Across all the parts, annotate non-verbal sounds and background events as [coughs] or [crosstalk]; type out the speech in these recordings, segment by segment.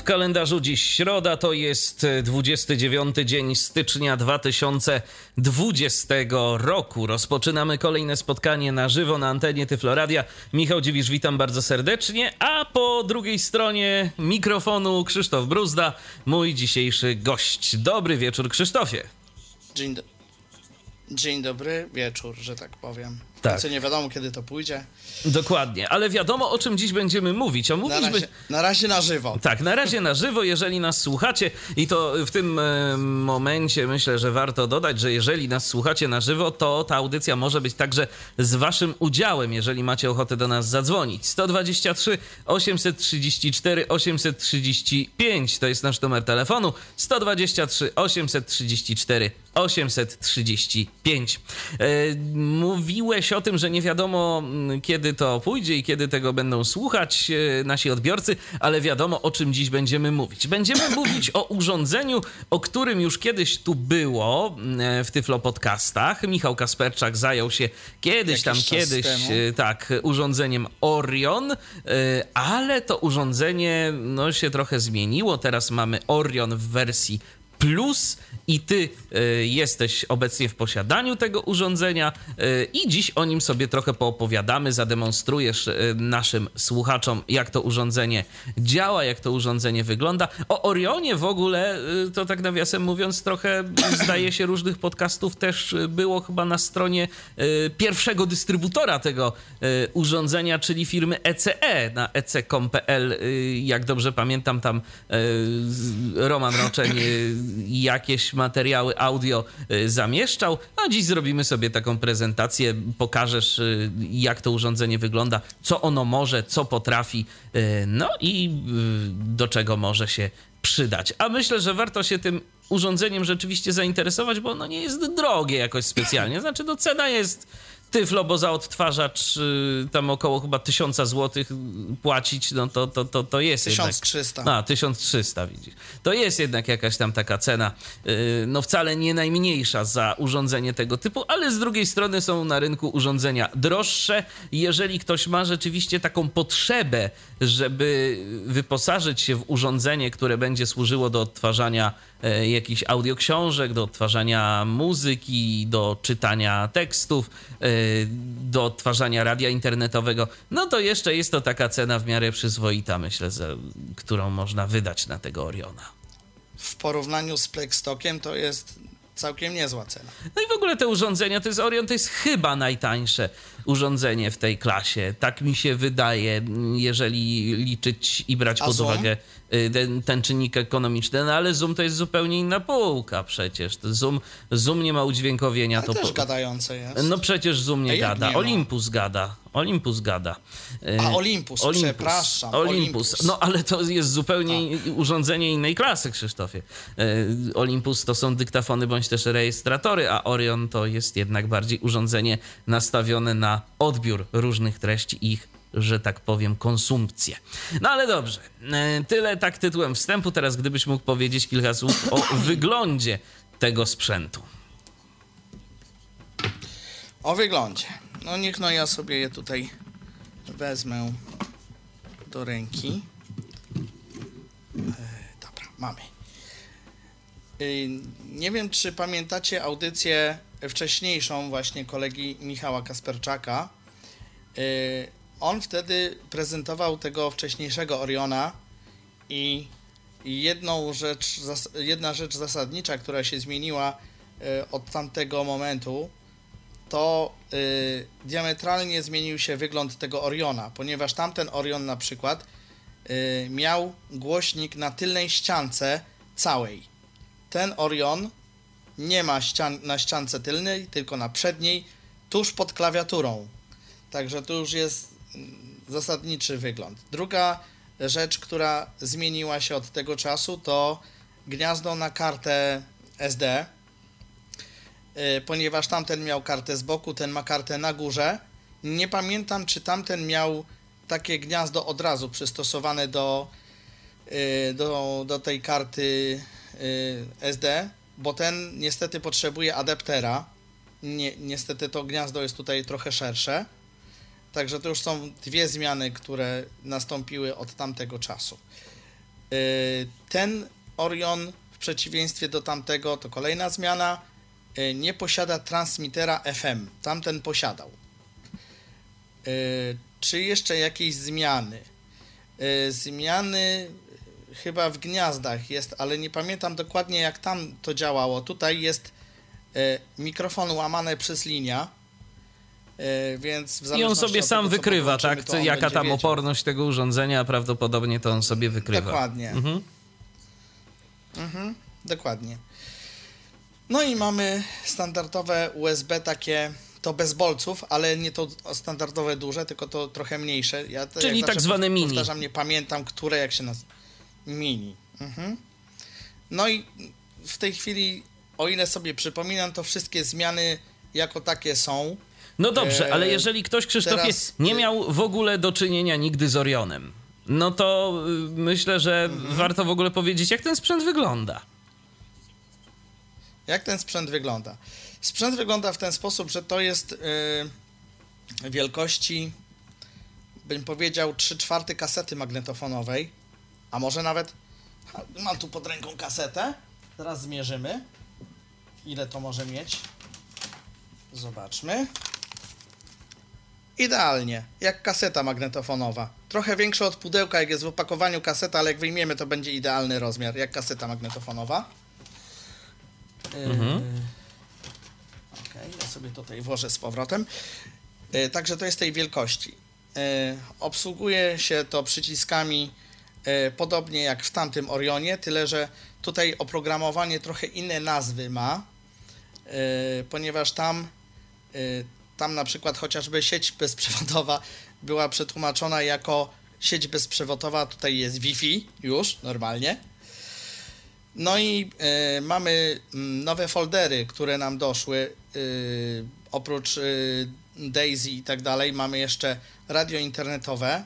W kalendarzu dziś środa to jest 29 dzień stycznia 2020 roku. Rozpoczynamy kolejne spotkanie na żywo na antenie Tyfloradia. Michał Dziwisz, witam bardzo serdecznie, a po drugiej stronie mikrofonu Krzysztof Bruzda, mój dzisiejszy gość. Dobry wieczór Krzysztofie. Dzień, do... Dzień dobry, wieczór, że tak powiem. Tak. Co nie wiadomo, kiedy to pójdzie. Dokładnie, ale wiadomo o czym dziś będziemy mówić. A Na mówić razie, na, razie na żywo. Tak, na razie na żywo, jeżeli nas słuchacie, i to w tym e, momencie myślę, że warto dodać, że jeżeli nas słuchacie na żywo, to ta audycja może być także z Waszym udziałem, jeżeli macie ochotę do nas zadzwonić. 123 834 835 to jest nasz numer telefonu. 123 834 835. E, mówiłeś o tym, że nie wiadomo mm, kiedy to pójdzie i kiedy tego będą słuchać e, nasi odbiorcy, ale wiadomo o czym dziś będziemy mówić. Będziemy [coughs] mówić o urządzeniu, o którym już kiedyś tu było mm, w Tyflo Podcastach. Michał Kasperczak zajął się kiedyś Jakiś tam, kiedyś, temu. e, tak, urządzeniem Orion, e, ale to urządzenie no, się trochę zmieniło. Teraz mamy Orion w wersji Plus i ty y, jesteś obecnie w posiadaniu tego urządzenia y, i dziś o nim sobie trochę poopowiadamy, zademonstrujesz y, naszym słuchaczom, jak to urządzenie działa, jak to urządzenie wygląda. O Orionie w ogóle, to tak nawiasem mówiąc, trochę [coughs] zdaje się różnych podcastów też było chyba na stronie pierwszego dystrybutora tego urządzenia, czyli firmy ECE na ece.com.pl. Y, Jak dobrze pamiętam, tam Roman Roczeń jakieś materiały audio y, zamieszczał. A dziś zrobimy sobie taką prezentację, pokażesz y, jak to urządzenie wygląda, co ono może, co potrafi, y, no i do czego może się przydać. A myślę, że warto się tym urządzeniem rzeczywiście zainteresować, bo ono nie jest drogie jakoś specjalnie. Znaczy, no cena jest tyflo, bo za odtwarzacz y, tam około chyba 1000 zł płacić, no to, to, to, to jest jednak... 1300. A, 1300 widzisz. To jest jednak jakaś tam taka cena, yy, no wcale nie najmniejsza za urządzenie tego typu, ale z drugiej strony są na rynku urządzenia droższe. Jeżeli ktoś ma rzeczywiście taką potrzebę, żeby wyposażyć się w urządzenie, które będzie służyło do odtwarzania jakichś audioksiążek, do odtwarzania muzyki, do czytania tekstów, e, do odtwarzania radia internetowego, no to jeszcze jest to taka cena w miarę przyzwoita, myślę, za, którą można wydać na tego Oriona. W porównaniu z Plexstockiem to jest całkiem niezła cena. No i w ogóle te urządzenia, to jest Orion, to jest chyba najtańsze urządzenie w tej klasie. Tak mi się wydaje, jeżeli liczyć i brać A pod Zoom? uwagę ten, ten czynnik ekonomiczny. No ale Zoom to jest zupełnie inna półka przecież. Zoom, Zoom nie ma udźwiękowienia. Ale to też po- gadające jest. No przecież Zoom nie gada. nie ma? Olympus gada. Olympus gada. Y, A, Olympus, przepraszam, Olympus. Olympus. No ale to jest zupełnie urządzenie innej klasy, Krzysztofie. Y, Olympus to są dyktafony bądź też rejestratory, a Orion to jest jednak bardziej urządzenie nastawione na odbiór różnych treści i ich że tak powiem, konsumpcję. No ale dobrze, y, tyle tak tytułem wstępu. Teraz gdybyś mógł powiedzieć kilka słów o [coughs] wyglądzie tego sprzętu. O wyglądzie. No niech no ja sobie je tutaj wezmę do ręki. E, dobra, mamy. Y, Nie wiem, czy pamiętacie audycję wcześniejszą właśnie kolegi Michała Kasperczaka. On wtedy prezentował tego wcześniejszego Oriona i jedną rzecz, jedna rzecz zasadnicza, która się zmieniła y, od tamtego momentu, to y, diametralnie zmienił się wygląd tego Oriona, ponieważ tamten Orion na przykład y, miał głośnik na tylnej ściance całej. Ten Orion nie ma ścian na ściance tylnej, tylko na przedniej, tuż pod klawiaturą. Także to już jest zasadniczy wygląd. Druga rzecz, która zmieniła się od tego czasu, to gniazdo na kartę SD, y, ponieważ tamten miał kartę z boku, ten ma kartę na górze. Nie pamiętam, czy tamten miał takie gniazdo od razu przystosowane do y, do, do tej karty y, SD, bo ten niestety potrzebuje adaptera. Nie, niestety to gniazdo jest tutaj trochę szersze. Także to już są dwie zmiany, które nastąpiły od tamtego czasu. Y, Ten Orion w przeciwieństwie do tamtego, to kolejna zmiana, y, nie posiada transmitera FM. Tamten posiadał. Y, Czy jeszcze jakieś zmiany? Zmiany chyba w gniazdach jest, ale nie pamiętam dokładnie jak tam to działało. Tutaj jest mikrofon łamany przez linia. Y, Więc w I on sobie sam tego, wykrywa, tak? to Jaka tam wiedział. oporność tego urządzenia, prawdopodobnie to on sobie wykrywa. Dokładnie. Mhm. Mhm, dokładnie. No i mamy standardowe USB takie, to bez bolców, ale nie to standardowe duże, tylko to trochę mniejsze. Ja Czyli tak zwane mini. Powtarzam, nie pamiętam, które jak się nazywa. Mini. Mhm. No i w tej chwili, o ile sobie przypominam, to wszystkie zmiany jako takie są. No dobrze, ale jeżeli ktoś, Krzysztofie, teraz, nie y- miał w ogóle do czynienia nigdy z Orionem, no to y, myślę, że Mhm. warto w ogóle powiedzieć, jak ten sprzęt wygląda. Jak ten sprzęt wygląda? Sprzęt wygląda w ten sposób, że to jest yy, wielkości, bym powiedział, 3 czwarte kasety magnetofonowej, a może nawet, mam tu pod ręką kasetę, teraz zmierzymy, ile to może mieć. Zobaczmy. Idealnie, jak kaseta magnetofonowa. Trochę większe od pudełka, jak jest w opakowaniu kaseta, ale jak wyjmiemy, to będzie idealny rozmiar, jak kaseta magnetofonowa. Mhm. Yy, Okej, ja sobie tutaj włożę z powrotem. Yy, Także to jest tej wielkości. Yy, Obsługuje się to przyciskami podobnie jak w tamtym Orionie, tyle że tutaj oprogramowanie trochę inne nazwy ma, ponieważ tam, tam na przykład chociażby sieć bezprzewodowa [laughs] była przetłumaczona jako sieć bezprzewodowa, tutaj jest Wi-Fi już normalnie. No i e, mamy mm, nowe foldery, które nam doszły. e, oprócz e, Daisy i tak dalej, mamy jeszcze radio internetowe.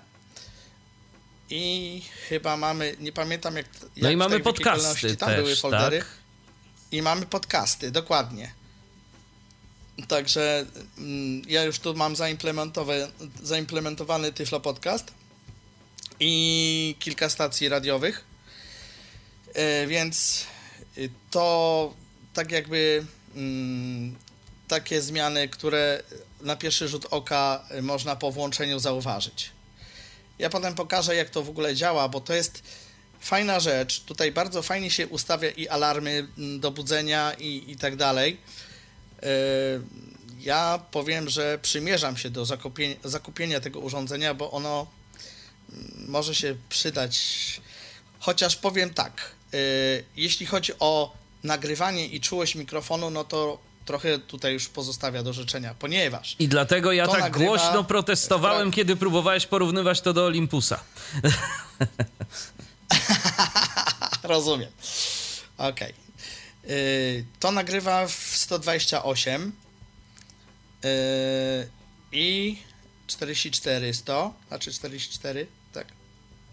I chyba mamy, nie pamiętam jak. jak No i mamy podcasty tam też, były foldery. tak? I mamy podcasty, dokładnie. Także mm, ja już tu mam zaimplementowy, zaimplementowany Tyflo Podcast i kilka stacji radiowych. E, Więc to tak jakby mm, takie zmiany, które na pierwszy rzut oka można po włączeniu zauważyć. Ja potem pokażę, jak to w ogóle działa, bo to jest fajna rzecz. Tutaj bardzo fajnie się ustawia i alarmy mm, do budzenia i, i tak dalej. E, Ja powiem, że przymierzam się do zakupienia, zakupienia tego urządzenia, bo ono mm, może się przydać. Chociaż powiem tak, e, jeśli chodzi o nagrywanie i czułość mikrofonu, no to trochę tutaj już pozostawia do życzenia, ponieważ I dlatego ja tak nagrywa- głośno protestowałem, kiedy próbowałeś porównywać to do Olympusa. [laughs] Rozumiem. Okej. Yy, To nagrywa w 128 yy, i 44 100, znaczy 44, tak.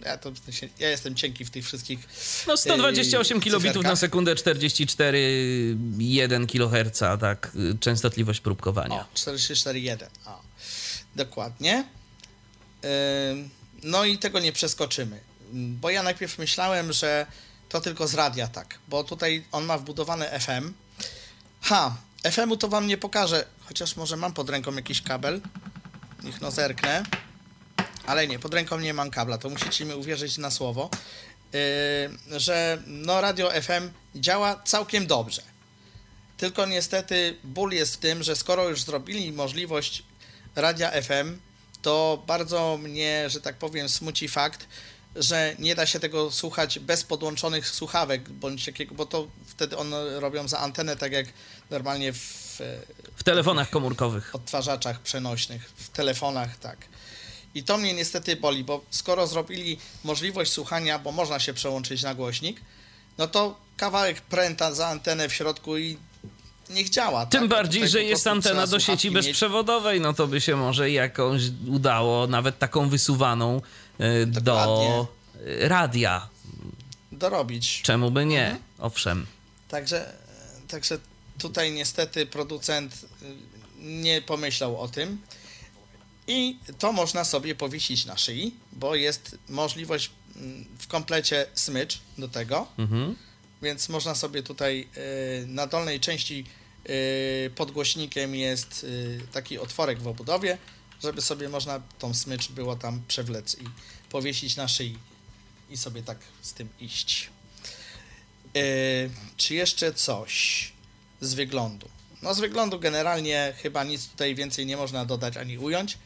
Ja, to, ja jestem cienki w tych wszystkich. No 128 Yy, kilobitów na sekundę, 44 1 kHz, tak, y, częstotliwość próbkowania. O, 44.1. O, dokładnie. Ym, No i tego nie przeskoczymy. Ym, Bo ja najpierw myślałem, że to tylko z radia tak, bo tutaj on ma wbudowane FM. Ha, FM-u to wam nie pokażę, chociaż może mam pod ręką jakiś kabel. Niech no zerknę. Ale nie, pod ręką nie mam kabla, to musicie mi uwierzyć na słowo, yy, że no radio FM działa całkiem dobrze. Tylko niestety ból jest w tym, że skoro już zrobili możliwość radia FM, to bardzo mnie, że tak powiem, smuci fakt, że nie da się tego słuchać bez podłączonych słuchawek, bądź jakiego, bo to wtedy one robią za antenę, tak jak normalnie w e, W telefonach komórkowych. odtwarzaczach przenośnych, w telefonach, tak. I to mnie niestety boli, bo skoro zrobili możliwość słuchania, bo można się przełączyć na głośnik, no to kawałek pręta za antenę w środku i niech działa. Tym tak? Bardziej, że jest antena do sieci słuchawki mieć. bezprzewodowej, no to by się może jakąś udało, nawet taką wysuwaną do Dokładnie. y, radia dorobić. Czemu by nie? Mhm. Owszem. Także, także tutaj niestety producent y, nie pomyślał o tym. I to można sobie powiesić na szyi, bo jest możliwość mm, w komplecie smycz do tego. Mhm. Więc można sobie tutaj na dolnej części y, pod głośnikiem jest taki otworek w obudowie, żeby sobie można tą smycz było tam przewlec i powiesić na szyi i sobie tak z tym iść. Y, czy jeszcze coś z wyglądu? No z wyglądu generalnie chyba nic tutaj więcej nie można dodać ani ująć. Y,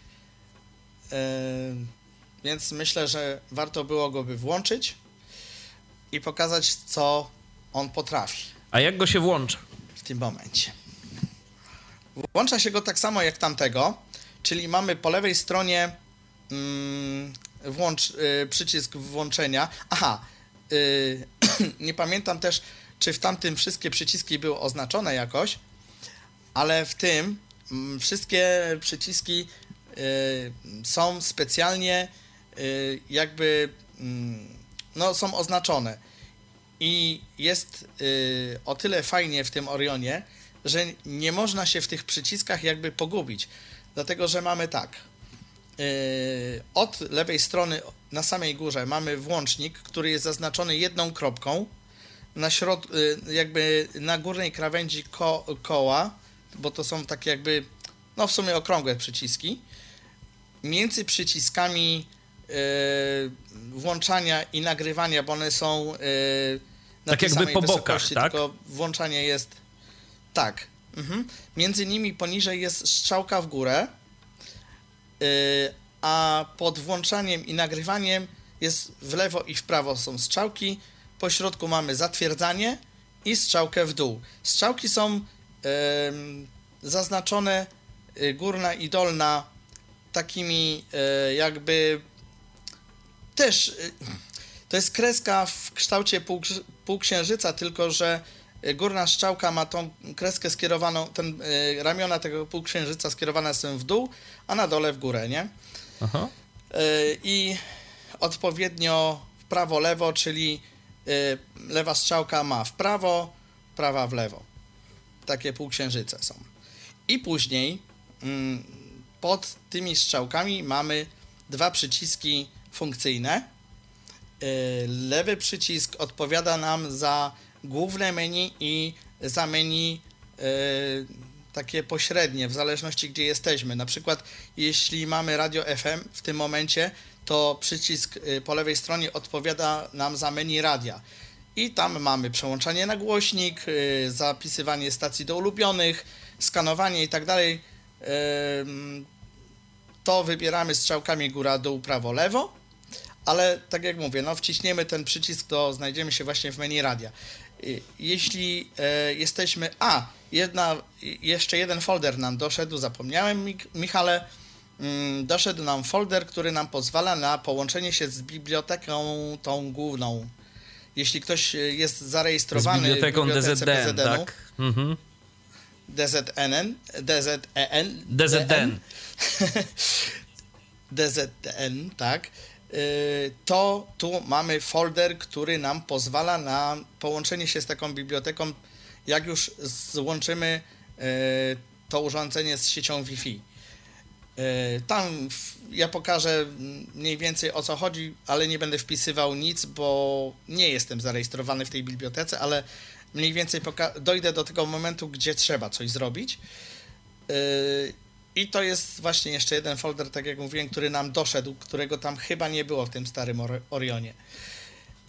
więc myślę, że warto było go by włączyć i pokazać, co on potrafi A jak go się włącza? w tym momencie. Włącza się go tak samo jak tamtego, czyli mamy po lewej stronie mm, włącz, y, przycisk włączenia. Aha, y, [clears throat] nie pamiętam też, czy w tamtym wszystkie przyciski były oznaczone jakoś, ale w tym mm, wszystkie przyciski y, są specjalnie y, jakby mm, no, są oznaczone. I jest y, o tyle fajnie w tym Orionie, że nie można się w tych przyciskach jakby pogubić. Dlatego, że mamy tak. y, od lewej strony na samej górze mamy włącznik, który jest zaznaczony jedną kropką. Na środ, y, jakby na górnej krawędzi ko, koła, bo to są takie jakby, no w sumie okrągłe przyciski. Między przyciskami y, włączania i nagrywania, bo one są na Tak tej jakby samej po bokach, tak? tylko włączanie jest tak. Mhm. Między nimi poniżej jest strzałka w górę, y, a pod włączaniem i nagrywaniem jest w lewo i w prawo są strzałki. Po środku mamy zatwierdzanie i strzałkę w dół. Strzałki są zaznaczone y, górna i dolna takimi y, jakby też to jest kreska w kształcie półksiężyca, tylko że górna strzałka ma tą kreskę skierowaną, ten y, ramiona tego półksiężyca skierowane są w dół, a na dole w górę, nie? Aha. Y, I odpowiednio w prawo, lewo, czyli y, lewa strzałka ma w prawo, prawa w lewo. Takie półksiężyce są. I później mm, pod tymi strzałkami mamy dwa przyciski funkcyjne. Lewy przycisk odpowiada nam za główne menu i za menu y, takie pośrednie, w zależności gdzie jesteśmy. Na przykład, jeśli mamy radio FM w tym momencie, to przycisk y, po lewej stronie odpowiada nam za menu radia. I tam mamy przełączanie na głośnik, y, zapisywanie stacji do ulubionych, skanowanie i tak dalej. To wybieramy strzałkami góra, dół, prawo, lewo. Ale tak jak mówię, no wciśniemy ten przycisk, to znajdziemy się właśnie w menu radia. Y, Jeśli e, jesteśmy. A, jedna, jeszcze jeden folder nam doszedł, zapomniałem, Michale. Mm, Doszedł nam folder, który nam pozwala na połączenie się z biblioteką tą główną. Jeśli ktoś e, jest Z zarejestrowany biblioteką w bibliotece DZD, BZN-u, tak? Mhm. DZNN, DZEN, DZN. DZN, [laughs] tak, y, to tu mamy folder, który nam pozwala na połączenie się z taką biblioteką, jak już złączymy y, to urządzenie z siecią Wi-Fi. Y, Tam ja pokażę mniej więcej o co chodzi, ale nie będę wpisywał nic, bo nie jestem zarejestrowany w tej bibliotece, ale mniej więcej dojdę do tego momentu, gdzie trzeba coś zrobić. I to jest właśnie jeszcze jeden folder, tak jak mówiłem, który nam doszedł, którego tam chyba nie było w tym starym Or- Orionie.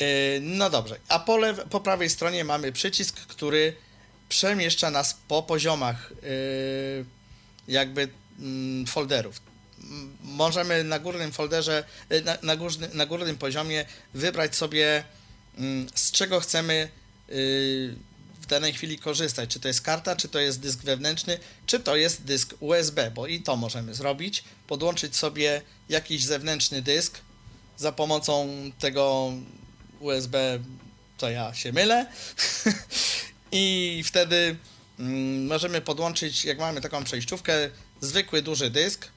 Yy, No dobrze, a po, po prawej stronie mamy przycisk, który przemieszcza nas po poziomach yy, jakby mm, folderów. Możemy na górnym folderze, yy, na, na, górny, na górnym poziomie wybrać sobie mm, z czego chcemy w danej chwili korzystać. Czy to jest karta, czy to jest dysk wewnętrzny, czy to jest dysk USB, bo i to możemy zrobić. Podłączyć sobie jakiś zewnętrzny dysk za pomocą tego USB, to ja się mylę. [laughs] I wtedy mm, możemy podłączyć, jak mamy taką przejściówkę, zwykły duży dysk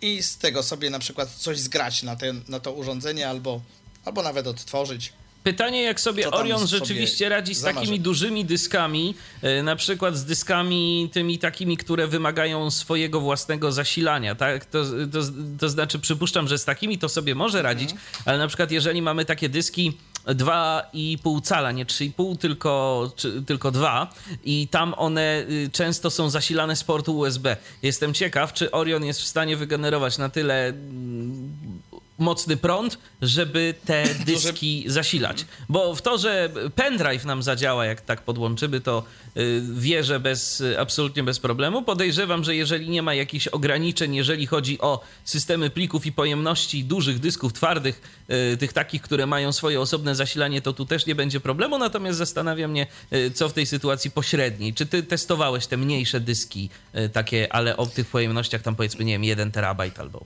i z tego sobie na przykład coś zgrać na, ten, na to urządzenie albo, albo nawet odtworzyć. Pytanie, jak sobie Orion sobie rzeczywiście radzi z zamarzy? takimi dużymi dyskami, e, na przykład z dyskami tymi takimi, które wymagają swojego własnego zasilania, tak? To, to, to znaczy, przypuszczam, że z takimi to sobie może radzić, Mhm. ale na przykład jeżeli mamy takie dyski 2,5 cala, nie 3,5, tylko, czy, tylko 2 i tam one y, często są zasilane z portu USB. Jestem ciekaw, czy Orion jest w stanie wygenerować na tyle mm, mocny prąd, żeby te [laughs] dyski zasilać. Bo w to, że pendrive nam zadziała, jak tak podłączymy, to y, wierzę bez, absolutnie bez problemu. Podejrzewam, że jeżeli nie ma jakichś ograniczeń, jeżeli chodzi o systemy plików i pojemności dużych dysków twardych, y, tych takich, które mają swoje osobne zasilanie, to tu też nie będzie problemu. Natomiast zastanawia mnie, y, co w tej sytuacji pośredniej. Czy ty testowałeś te mniejsze dyski, takie, ale o tych pojemnościach tam powiedzmy, nie wiem, 1 terabajt albo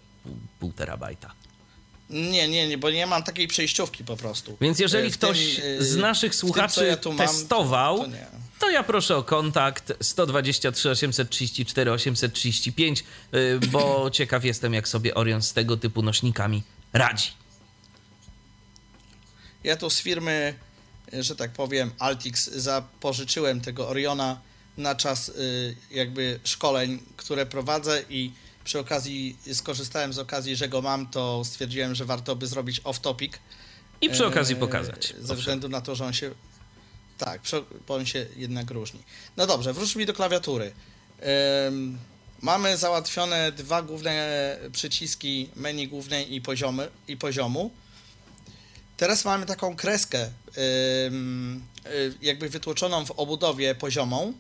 pół terabajta? Nie, nie, nie, bo nie mam takiej przejściówki po prostu. Więc jeżeli W tym, ktoś y, z naszych tym, słuchaczy co ja mam, testował, to, to to ja proszę o kontakt 123 834 835, y, bo [clears throat] ciekaw jestem, jak sobie Orion z tego typu nośnikami radzi. Ja tu z firmy, y, że tak powiem, Altix zapożyczyłem tego Oriona na czas y, jakby szkoleń, które prowadzę i przy okazji skorzystałem z okazji, że go mam, to stwierdziłem, że warto by zrobić off-topic. I przy okazji E, pokazać. Ze względu na to, że on się. Tak, bo on się jednak różni. No dobrze, wróćmy do klawiatury. Mamy załatwione dwa główne przyciski menu głównej i, poziomy, i poziomu. Teraz mamy taką kreskę, y, jakby wytłoczoną w obudowie poziomą,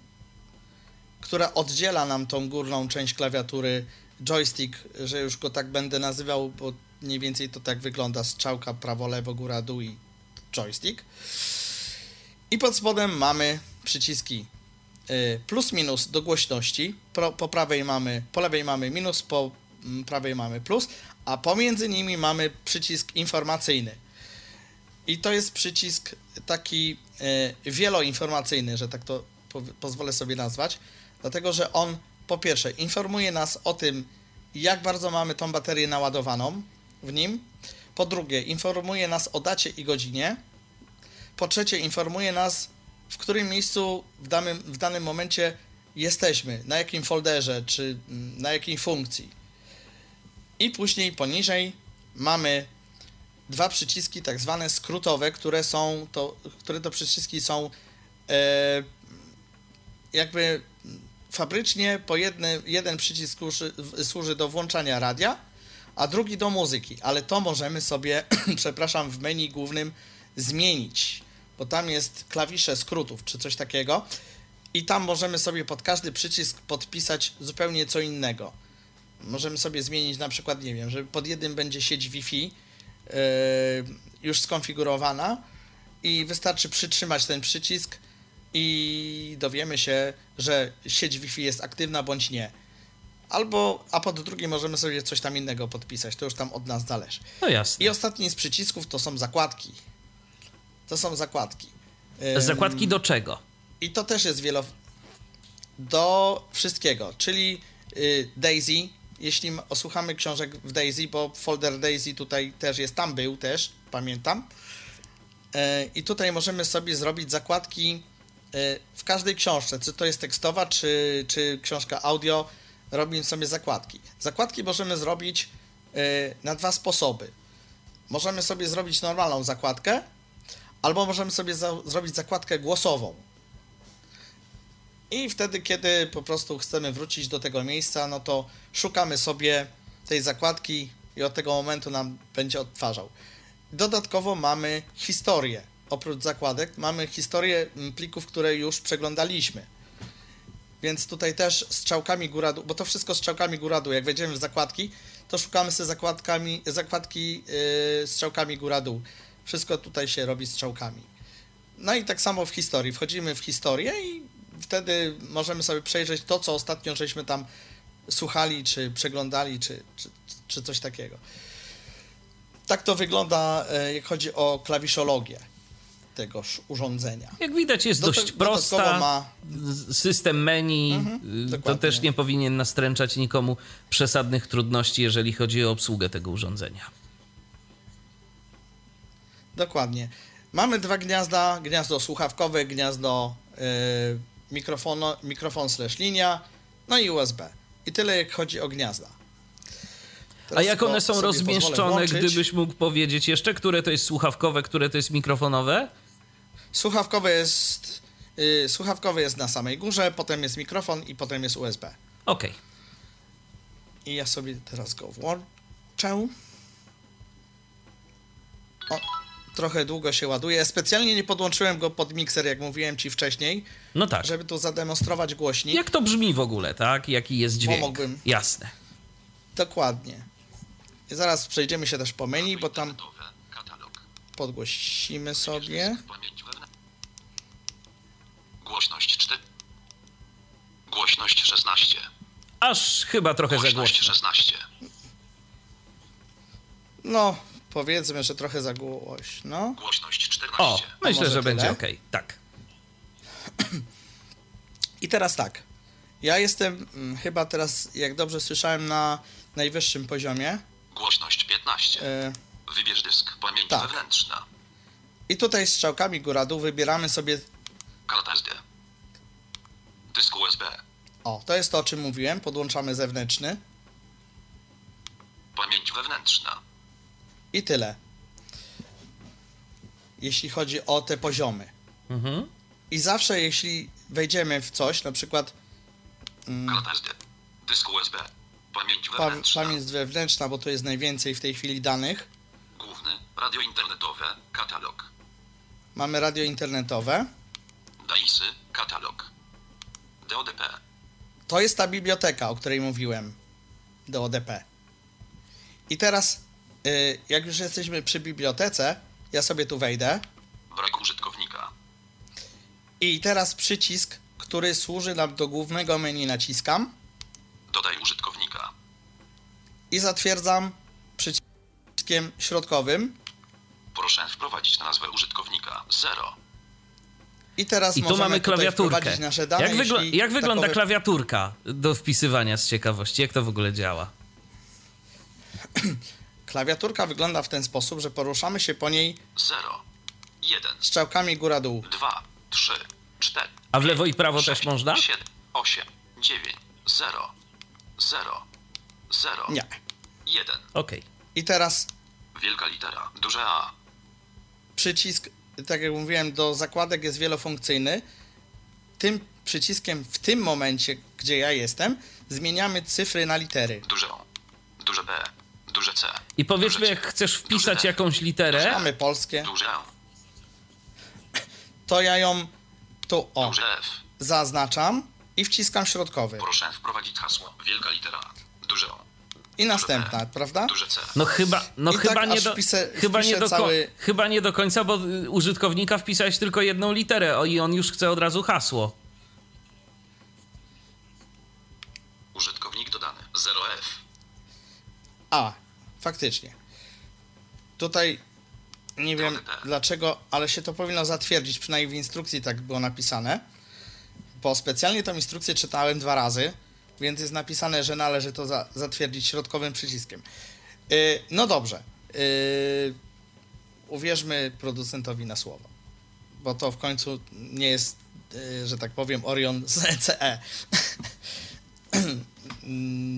która oddziela nam tą górną część klawiatury joystick, że już go tak będę nazywał, bo mniej więcej to tak wygląda strzałka prawo, lewo, góra, dół i joystick. I pod spodem mamy przyciski y, plus minus do głośności. Pro, po prawej mamy, po lewej mamy minus, po mm, prawej mamy plus, a pomiędzy nimi mamy przycisk informacyjny. I to jest przycisk taki y, wieloinformacyjny, że tak to po, pozwolę sobie nazwać, dlatego że on po pierwsze informuje nas o tym, jak bardzo mamy tą baterię naładowaną w nim. Po drugie, informuje nas o dacie i godzinie. Po trzecie, informuje nas, w którym miejscu w danym, w danym momencie jesteśmy, na jakim folderze, czy mm, na jakiej funkcji. I później poniżej mamy dwa przyciski tak zwane skrótowe, które są to, które to przyciski są e, jakby fabrycznie po jedny, jeden przycisk służy, służy do włączania radia, a drugi do muzyki, ale to możemy sobie, [clears throat] przepraszam, w menu głównym zmienić, bo tam jest klawisze skrótów czy coś takiego i tam możemy sobie pod każdy przycisk podpisać zupełnie co innego. Możemy sobie zmienić na przykład, nie wiem, że pod jednym będzie sieć Wi-Fi yy, już skonfigurowana i wystarczy przytrzymać ten przycisk i dowiemy się, że sieć Wi-Fi jest aktywna bądź nie. Albo, a pod drugim możemy sobie coś tam innego podpisać, to już tam od nas zależy. No jasne. I ostatni z przycisków to są zakładki. To są zakładki. Zakładki do czego? I to też jest wielo... Do wszystkiego, czyli y, Daisy, jeśli osłuchamy książek w Daisy, bo folder Daisy tutaj też jest, tam był też, pamiętam. E, I tutaj możemy sobie zrobić zakładki w każdej książce, czy to jest tekstowa, czy, czy książka audio, robimy sobie zakładki. Zakładki możemy zrobić e, na dwa sposoby. Możemy sobie zrobić normalną zakładkę, albo możemy sobie za, zrobić zakładkę głosową. I wtedy, kiedy po prostu chcemy wrócić do tego miejsca, no to szukamy sobie tej zakładki i od tego momentu nam będzie odtwarzał. Dodatkowo mamy historię. Oprócz zakładek mamy historię plików, które już przeglądaliśmy. Więc tutaj też strzałkami góra dół, bo to wszystko strzałkami góra dół. Jak wejdziemy w zakładki, to szukamy sobie zakładkami, zakładki yy, strzałkami góra dół. Wszystko tutaj się robi strzałkami. No i tak samo w historii. Wchodzimy w historię i wtedy możemy sobie przejrzeć to, co ostatnio żeśmy tam słuchali, czy przeglądali, czy, czy, czy coś takiego. Tak to wygląda, e, jak chodzi o klawiszologię tegoż urządzenia. Jak widać, jest Dodat- dość prosta. ma System menu Mhm, y, to też nie powinien nastręczać nikomu przesadnych trudności, jeżeli chodzi o obsługę tego urządzenia. Dokładnie. Mamy dwa gniazda, gniazdo słuchawkowe, gniazdo yy, mikrofono, mikrofon slash linia, no i USB. I tyle jak chodzi o gniazda. A Teraz jak to one są rozmieszczone, gdybyś mógł powiedzieć jeszcze, które to jest słuchawkowe, które to jest mikrofonowe? Słuchawkowe jest, yy, słuchawkowe jest na samej górze, potem jest mikrofon i potem jest USB. Okej. I ja sobie teraz go włączę. O, trochę długo się ładuje. Specjalnie nie podłączyłem go pod mikser, jak mówiłem ci wcześniej, No tak. żeby tu zademonstrować głośnik. Jak to brzmi w ogóle, tak? Jaki jest dźwięk? Jasne. Dokładnie. I zaraz przejdziemy się też po menu, bo tam podgłosimy sobie. Głośność 4. Głośność 16. Aż chyba trochę za Głośność głośno. 16. No, powiedzmy, że trochę za głośno. Głośność 14. O, myślę, że będzie tyle? ok. Tak. I teraz tak. Ja jestem mm, chyba teraz, jak dobrze słyszałem, na najwyższym poziomie. Głośność 15. E, Wybierz dysk. Pamięć tak. wewnętrzna. I tutaj strzałkami góra-dół wybieramy sobie. Karta SD. Dysk USB. O, to jest to, o czym mówiłem. Podłączamy zewnętrzny. Pamięć wewnętrzna. I tyle. Jeśli chodzi o te poziomy. Mhm. I zawsze, jeśli wejdziemy w coś, na przykład Karta SD. Dysk USB. Pamięć pa wewnętrzna. pamięć wewnętrzna, bo to jest najwięcej w tej chwili danych. Główny. Radio internetowe. Katalog. Mamy radio internetowe. DAISy. Katalog. DODP. To jest ta biblioteka, o której mówiłem. DODP. I teraz, y, jak już jesteśmy przy bibliotece, ja sobie tu wejdę. Brak użytkownika. I teraz przycisk, który służy nam do głównego menu, naciskam Dodaj użytkownika. i zatwierdzam przyciskiem środkowym. Proszę wprowadzić nazwę użytkownika 0. I teraz I tu możemy mamy klawiaturkę. wprowadzić nasze dane. Jak, wygl- jak wygląda takowe- klawiaturka do wpisywania z ciekawości? Jak to w ogóle działa? [clears throat] Klawiaturka wygląda w ten sposób, że poruszamy się po niej 0, 1, strzałkami góra-dół. 2, 3, 4. A w lewo i prawo 6, też można? 7, 8, 9, 0, 0, 0, Nie. 1. Okej. I teraz Wielka litera, duże A. przycisk, tak jak mówiłem, do zakładek jest wielofunkcyjny. Tym przyciskiem w tym momencie, gdzie ja jestem, zmieniamy cyfry na litery. Duże O, duże B, duże C. I powiedzmy, jak chcesz wpisać jakąś literę, Mamy polskie, Duże E, to ja ją tu o duże F. zaznaczam i wciskam środkowy. Proszę wprowadzić hasło. Wielka litera, duże O, I następna, prawda? duże C. no chyba, no I chyba, tak nie do, wpisę- chyba, nie wpiszę do cały- chyba nie do końca, bo y, użytkownika wpisałeś tylko jedną literę o, i on już chce od razu hasło. Użytkownik dodany 0F. A, faktycznie. Tutaj nie wiem tak. dlaczego, ale się to powinno zatwierdzić, przynajmniej w instrukcji tak było napisane. Bo specjalnie tą instrukcję czytałem dwa razy, więc jest napisane, że należy to za, zatwierdzić środkowym przyciskiem. Yy, no dobrze. Yy, uwierzmy producentowi na słowo. Bo to w końcu nie jest, yy, że tak powiem, Orion z ECE. [clears throat]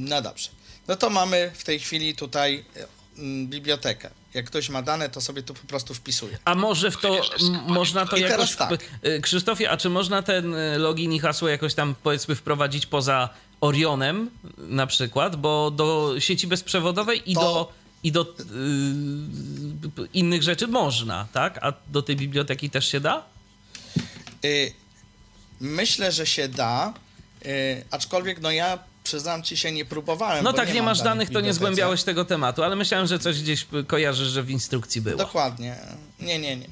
No dobrze. No to mamy w tej chwili tutaj e, mm, bibliotekę. Jak ktoś ma dane, to sobie tu po prostu wpisuje. A może w to można to I jakoś. teraz tak. y, Krzysztofie, a czy można ten y, login i hasło jakoś tam powiedzmy wprowadzić poza Orionem na przykład? Bo do sieci bezprzewodowej i To- do. I do y, p- innych rzeczy można, tak? A do tej biblioteki też się da? Y, myślę, że się da, y, aczkolwiek no ja przyznam ci się, nie próbowałem. No tak, nie, mam masz danych, to nie zgłębiałeś tego tematu, ale myślałem, że coś gdzieś kojarzysz, że w instrukcji było. Dokładnie. Nie, nie, nie.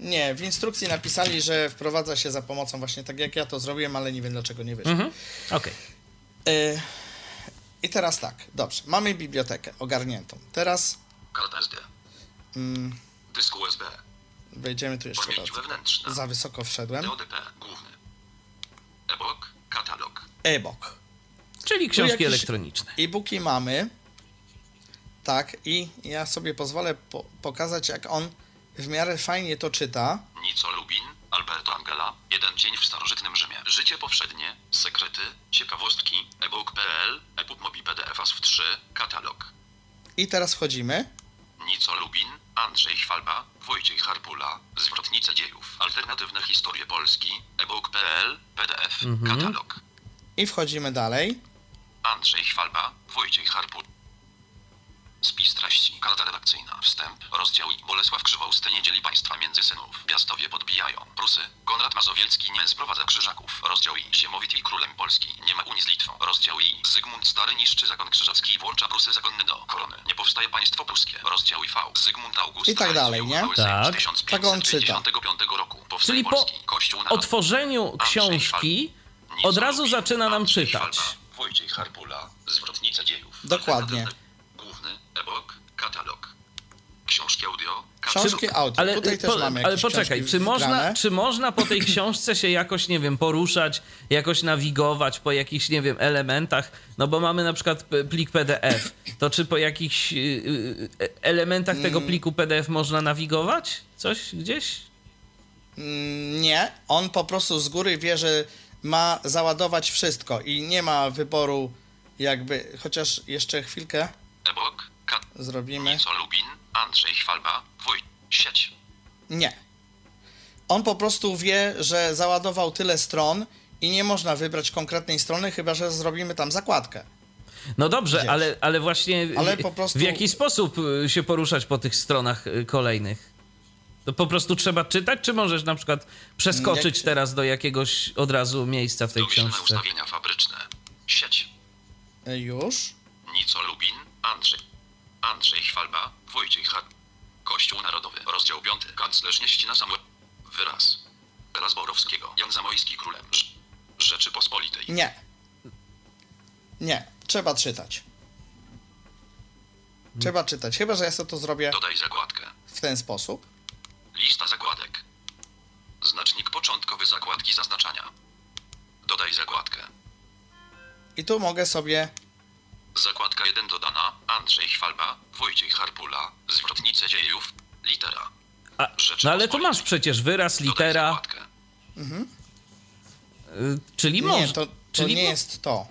Nie, w instrukcji napisali, że wprowadza się za pomocą właśnie tak jak ja to zrobiłem, ale nie wiem dlaczego nie wyszło. Mhm. Okej. Y, I teraz tak, dobrze, mamy bibliotekę ogarniętą. Teraz Karta SD. mm, Dysk USB. wejdziemy tu jeszcze raz. Wewnętrzna. Za wysoko wszedłem. DODP. Główny. E-book. Katalog. E-book. Czyli książki elektroniczne. E-booki mamy. Tak, i ja sobie pozwolę po pokazać, jak on w miarę fajnie to czyta. Nico Lubin, Alberto Angela, Jeden dzień w starożytnym Rzymie. Życie powszednie, sekrety, ciekawostki, ebook.pl, ebook mobi PDF ASF 3, katalog. I teraz wchodzimy. Nico Lubin, Andrzej Chwalba, Wojciech Harpula, Zwrotnice dziejów, alternatywne historie Polski, ebook.pl, PDF, katalog. I wchodzimy dalej. Andrzej Chwalba, Wojciech Harpul. Spis treści, karta redakcyjna, wstęp, rozdział i Bolesław Krzywousty nie dzieli państwa między synów. Piastowie podbijają. Prusy. Konrad Mazowiecki nie sprowadza krzyżaków. Rozdział i Ziemowit i królem Polski. Nie ma Unii z Litwą. Rozdział i Zygmunt Stary niszczy zakon krzyżacki i włącza Prusy zakonne do korony. Nie powstaje państwo pruskie. Rozdział i V. Zygmunt August I tak dalej, nie? Tak. Tak on czyta. roku. Czyli po otworzeniu książki od razu zaczyna nam czytać. Wojciech Harpula, Zwrotnice dziejów. Dokładnie. E-book, katalog. Książki audio, katalog. Książki audio. Ale, Tutaj też po, mamy ale poczekaj, czy można, czy można po tej [clears throat] książce się jakoś, nie wiem, poruszać, jakoś nawigować po jakichś, nie wiem, elementach? No bo mamy na przykład plik PDF. To czy po jakichś y, y, elementach tego Mm. pliku PDF można nawigować? Coś gdzieś? Mm, Nie, on po prostu z góry wie, że ma załadować wszystko i nie ma wyboru jakby, chociaż jeszcze chwilkę E-book, kat... zrobimy. Nico Lubin, Andrzej Chwalba, Woj... Sieć. Nie. On po prostu wie, że załadował tyle stron i nie można wybrać konkretnej strony, chyba że zrobimy tam zakładkę. No dobrze, ale, ale właśnie Ale prostu- w jaki sposób y, się poruszać po tych stronach y, kolejnych? To po prostu trzeba czytać, czy możesz na przykład przeskoczyć Jak- teraz do jakiegoś od razu miejsca w tej Domyślne książce? ustawienia fabryczne. Sieć. Już. Andrzej. Chwalba, Wojciech. Kościół Narodowy. Rozdział 5. Kanclerz Nieścina Samuel. Wyraz. Teraz Borowskiego. Jan Zamojski królem. Rz- Rzeczypospolitej. Nie. Nie. Trzeba czytać. Trzeba czytać. Chyba, że ja sobie to zrobię Dodaj zakładkę. w ten sposób. Lista zakładek. Znacznik początkowy zakładki zaznaczania. Dodaj zakładkę. I tu mogę sobie Zakładka 1 dodana. Andrzej Chwalba, Wojciech Harpula. Zwrotnice dziejów. Litera. A, no ale tu masz przecież wyraz, litera, zakładkę. y, czyli Nie, może. to, to czyli nie mo- jest to.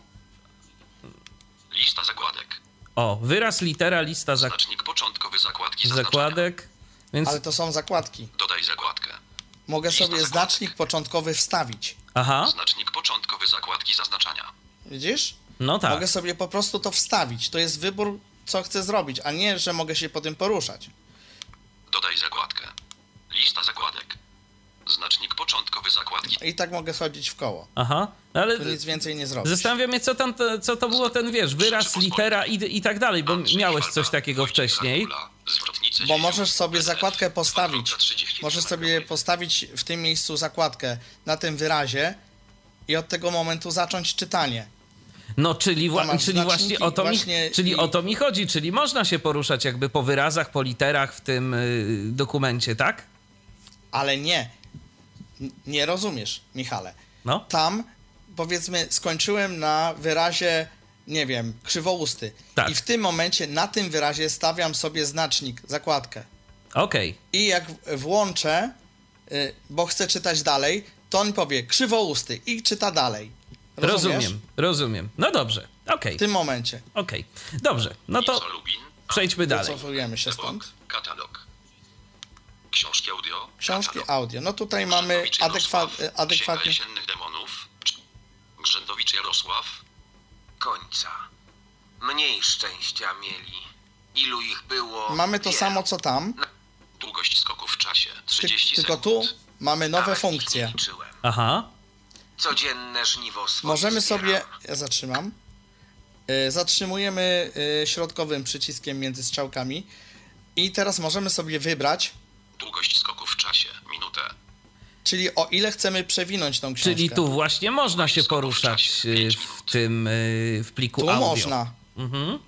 Lista zakładek. O, wyraz, litera, lista zak- Znacznik początkowy zakładki zakładek. Więc. Ale to są zakładki. Dodaj zakładkę. Mogę Lista sobie zakładek. znacznik początkowy wstawić. Aha, Znacznik początkowy zakładki zaznaczania. Widzisz? No tak. Mogę sobie po prostu to wstawić. To jest wybór, co chcę zrobić, a nie, że mogę się po tym poruszać. Dodaj zakładkę. Lista zakładek. Znacznik początkowy zakładki. I tak mogę chodzić w koło. Aha, no ale To nic więcej nie zrobić. zastanawiam mnie, co, tam, to- co to było ten, wiesz, wyraz, litera i, i tak dalej, bo miałeś coś takiego wcześniej. Bo możesz sobie zakładkę postawić. 2.30 Możesz sobie postawić w tym miejscu zakładkę na tym wyrazie i od tego momentu zacząć czytanie. No, czyli, wła- czyli właśnie, o to, właśnie mi, czyli i- o to mi chodzi, czyli można się poruszać jakby po wyrazach, po literach w tym y, dokumencie, tak? Ale nie. Nie rozumiesz, Michale. No. Tam, powiedzmy, skończyłem na wyrazie, nie wiem, krzywousty. Tak. I w tym momencie na tym wyrazie stawiam sobie znacznik, zakładkę. Okej. I jak włączę, y, bo chcę czytać dalej, to on powie krzywousty i czyta dalej. Rozumiesz? Rozumiem, rozumiem. No dobrze, okej, W tym momencie. okej. Dobrze, no to przejdźmy dalej. Wycofujemy się stąd. Katalog. Książki audio. Książki katalog. audio. No tutaj mamy adekwa, Księga adekwatnie. jesiennych demonów. Grzędowicz Jarosław. końca. Mniej szczęścia mieli. Ilu ich było? Mamy to samo co tam, Długość skoków w czasie. ty, 30 tylko sekund. tu mamy nowe Nawet ich nie funkcje. Aha, Codzienne żniwo swoje Możemy zbieram. sobie. Ja zatrzymam. Y, Zatrzymujemy y, środkowym przyciskiem między strzałkami. I teraz możemy sobie wybrać, Długość skoków w czasie. Minutę. czyli o ile chcemy przewinąć tą książkę. czyli tu właśnie można się poruszać y, w tym, w pliku Tu audio. można. Mhm.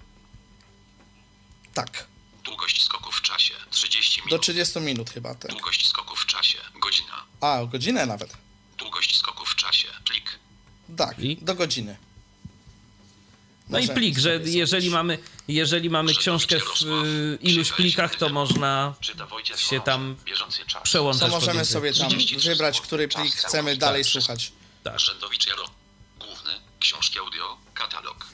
Tak. Długość skoków w czasie. 30 Do minut. 30 minut chyba. Tak. Długość skoków w czasie. Godzina. A, o godzinę nawet. Długość skoków w czasie. Plik. Tak, I? do godziny. No i plik, że jeżeli mamy, jeżeli mamy książkę w y, iluś plikach, to można się tam czas. To przełączać możemy sobie tam 33 wybrać, który plik chcemy dalej słuchać. Tak. Rzędowicz Jaro. Główny. Książki audio. Katalog.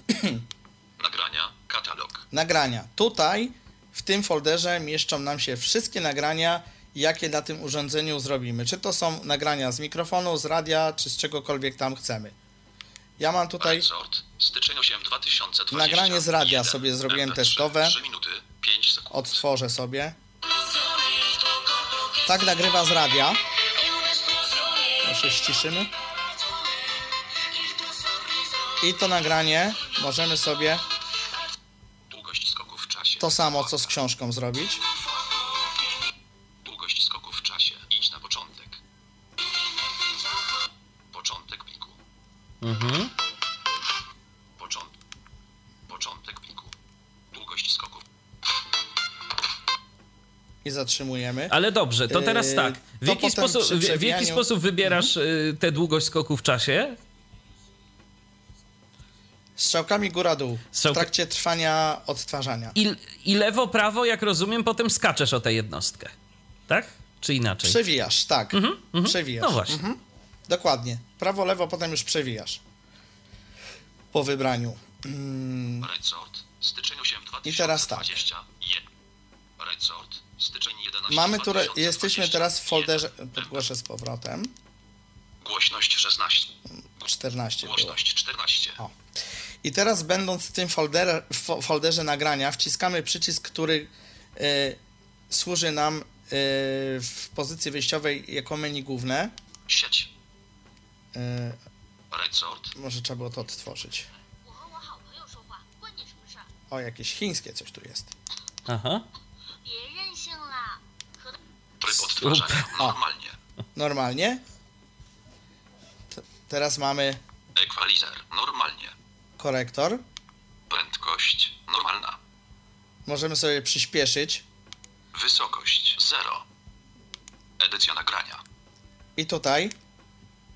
[clears throat] Nagrania. Katalog. Nagrania. Tutaj, w tym folderze mieszczą nam się wszystkie nagrania, jakie na tym urządzeniu zrobimy. Czy to są nagrania z mikrofonu, z radia, czy z czegokolwiek tam chcemy. Ja mam tutaj Resort. Styczeń 8 2020. Nagranie z radia sobie zrobiłem MP3, testowe. 3 minuty 5 sekund. odtworzę sobie. Tak nagrywa z radia. Może ściszymy. I to nagranie możemy sobie to samo co z książką zrobić. Mhm. Począt... Początek pliku. Długość skoków. I zatrzymujemy. Ale dobrze, to teraz Yy, tak. W to jaki, sposób, w, w jaki sposób wybierasz y, tę długość skoku w czasie? Strzałkami góra-dół. W Strzałka- trakcie trwania odtwarzania. I, I lewo, prawo, jak rozumiem, potem skaczesz o tę jednostkę. Tak? Czy inaczej? Przewijasz, tak. Przewijasz. No właśnie. Mhm. Dokładnie. Prawo, lewo, potem już przewijasz. Po wybraniu. Mm, Resort. Styczeń 8 2020. I teraz tak. Resort. Styczeń 11 mamy tu, 2020. jesteśmy teraz w folderze, podgłoszę z powrotem. Głośność 16. 14 było. Głośność 14. O. I teraz będąc w tym folder, fo, folderze nagrania, wciskamy przycisk, który e, służy nam e, w pozycji wyjściowej jako menu główne. Sieć. E, może trzeba było to odtworzyć. O, jakieś chińskie coś tu jest. Aha. Tryb odtwarzania. Normalnie. Normalnie? T teraz mamy... Equalizer. Normalnie. Korektor. Prędkość. Normalna. Możemy sobie przyspieszyć. Wysokość. Zero. Edycja nagrania. I tutaj